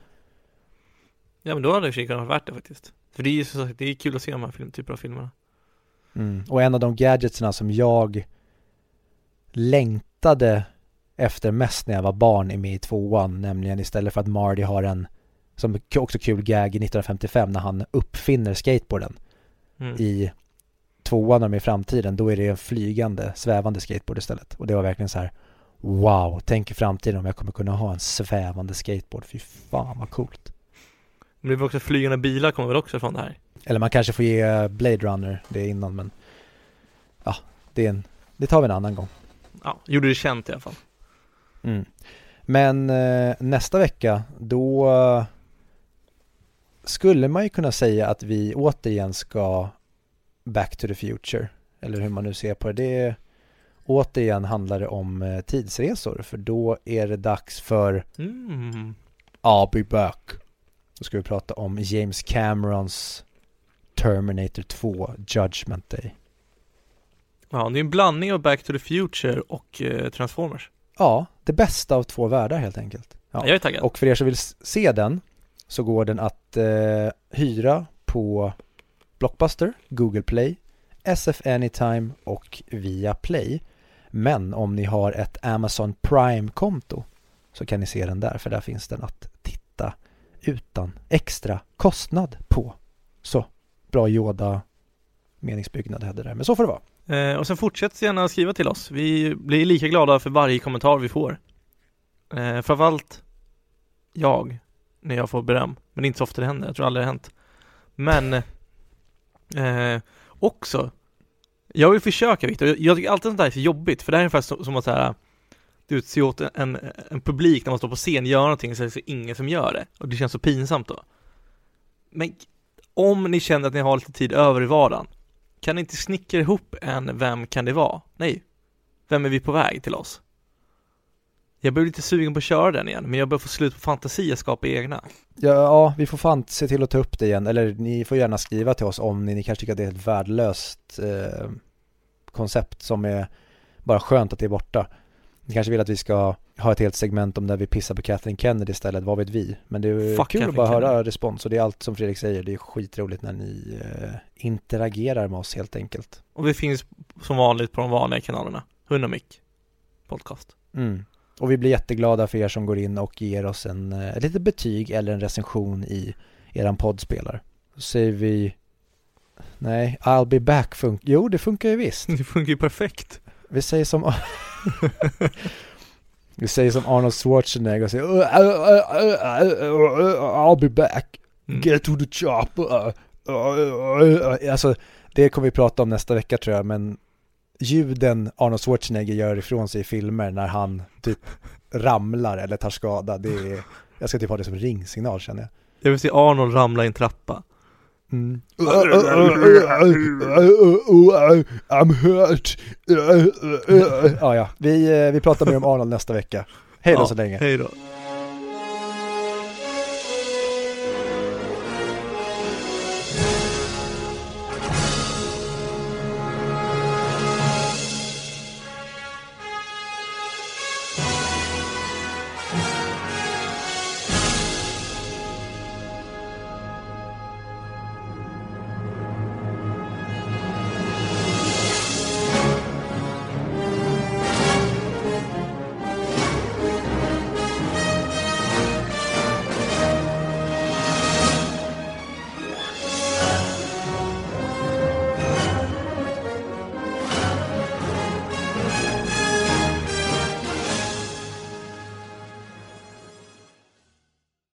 Ja men då hade det i kunnat vara värt det faktiskt. För det är ju som sagt, det är kul att se de här film, typer av filmerna. Mm. Och en av de gadgetsna som jag längtade efter mest när jag var barn är med i tvåan, nämligen istället för att Marty har en, som också kul gag i 1955 när han uppfinner skateboarden Mm. i tvåan är i framtiden, då är det en flygande, svävande skateboard istället. Och det var verkligen så här, wow, tänk i framtiden om jag kommer kunna ha en svävande skateboard, fy fan vad coolt. Men det var också flygande bilar kommer väl också från det här? Eller man kanske får ge Blade Runner det innan, men ja, det, är en, det tar vi en annan gång. Ja, gjorde det känt i alla fall. Mm. Men eh, nästa vecka då skulle man ju kunna säga att vi återigen ska back to the future. Eller hur man nu ser på det. det återigen handlar det om eh, tidsresor. För då är det dags för Mm. I'll be back. Då ska vi prata om James Camerons Terminator 2 Judgment Day. Ja, det är en blandning av Back to the Future och eh, Transformers. Ja, det bästa av två världar helt enkelt. Ja. Jag är taggad. Och för er som vill se den så går den att eh, hyra på Blockbuster, Google Play, SF Anytime och via Play. Men om ni har ett Amazon Prime-konto så kan ni se den där för där finns den att titta utan extra kostnad på. Så, bra Yoda meningsbyggnad hade det där. Men så får det vara. Eh, och sen fortsätt gärna skriva till oss. Vi blir lika glada för varje kommentar vi får. Eh, framförallt jag, när jag får beröm. Men det är inte så ofta det händer, jag tror aldrig det har hänt. Men eh, också, jag vill försöka Viktor, jag, tycker alltid sånt där är så jobbigt, för det här är ungefär som, som att så här, du se åt en, en publik när man står på scen gör någonting så är det så ingen som gör det. Och det känns så pinsamt då. Men om ni känner att ni har lite tid över i vardagen, kan ni inte snickra ihop en Vem kan det vara? Nej. Vem är vi på väg till oss? Jag blir lite sugen på att köra den igen, men jag börjar få slut på fantasi att skapa egna. Ja, ja, vi får fan se till att ta upp det igen. Eller ni får gärna skriva till oss om ni, ni kanske tycker att det är ett värdelöst eh, koncept som är bara skönt att det är borta. Ni kanske vill att vi ska ha ett helt segment om där vi pissar på Kathleen Kennedy istället, vad vet vi? Men det är Fuck kul att Kathleen bara höra Kennedy. respons och det är allt som Fredrik säger, det är skitroligt när ni eh, interagerar med oss helt enkelt. Och vi finns som vanligt på de vanliga kanalerna. Hundamick podcast. Mm. Och vi blir jätteglada för er som går in och ger oss en, eh, ett litet betyg eller en recension i eran poddspelare. Så säger vi Nej, I'll be back funkar, jo det funkar ju visst. Det funkar ju perfekt. Vi säger som Vi säger som Arnold Schwarzenegger och säger I'll be back. Mm. Get to the chopper. Alltså, det kommer vi prata om nästa vecka tror jag, men ljuden Arnold Schwarzenegger gör ifrån sig i filmer när han typ ramlar eller tar skada, det är, jag ska typ ha det som ringsignal känner jag. Jag vill se Arnold ramla i en trappa. Mm. I'm hurt. ja, ja. Vi, eh, vi pratar mer om Arnold nästa vecka. Hej då Ja, så länge. Hej då.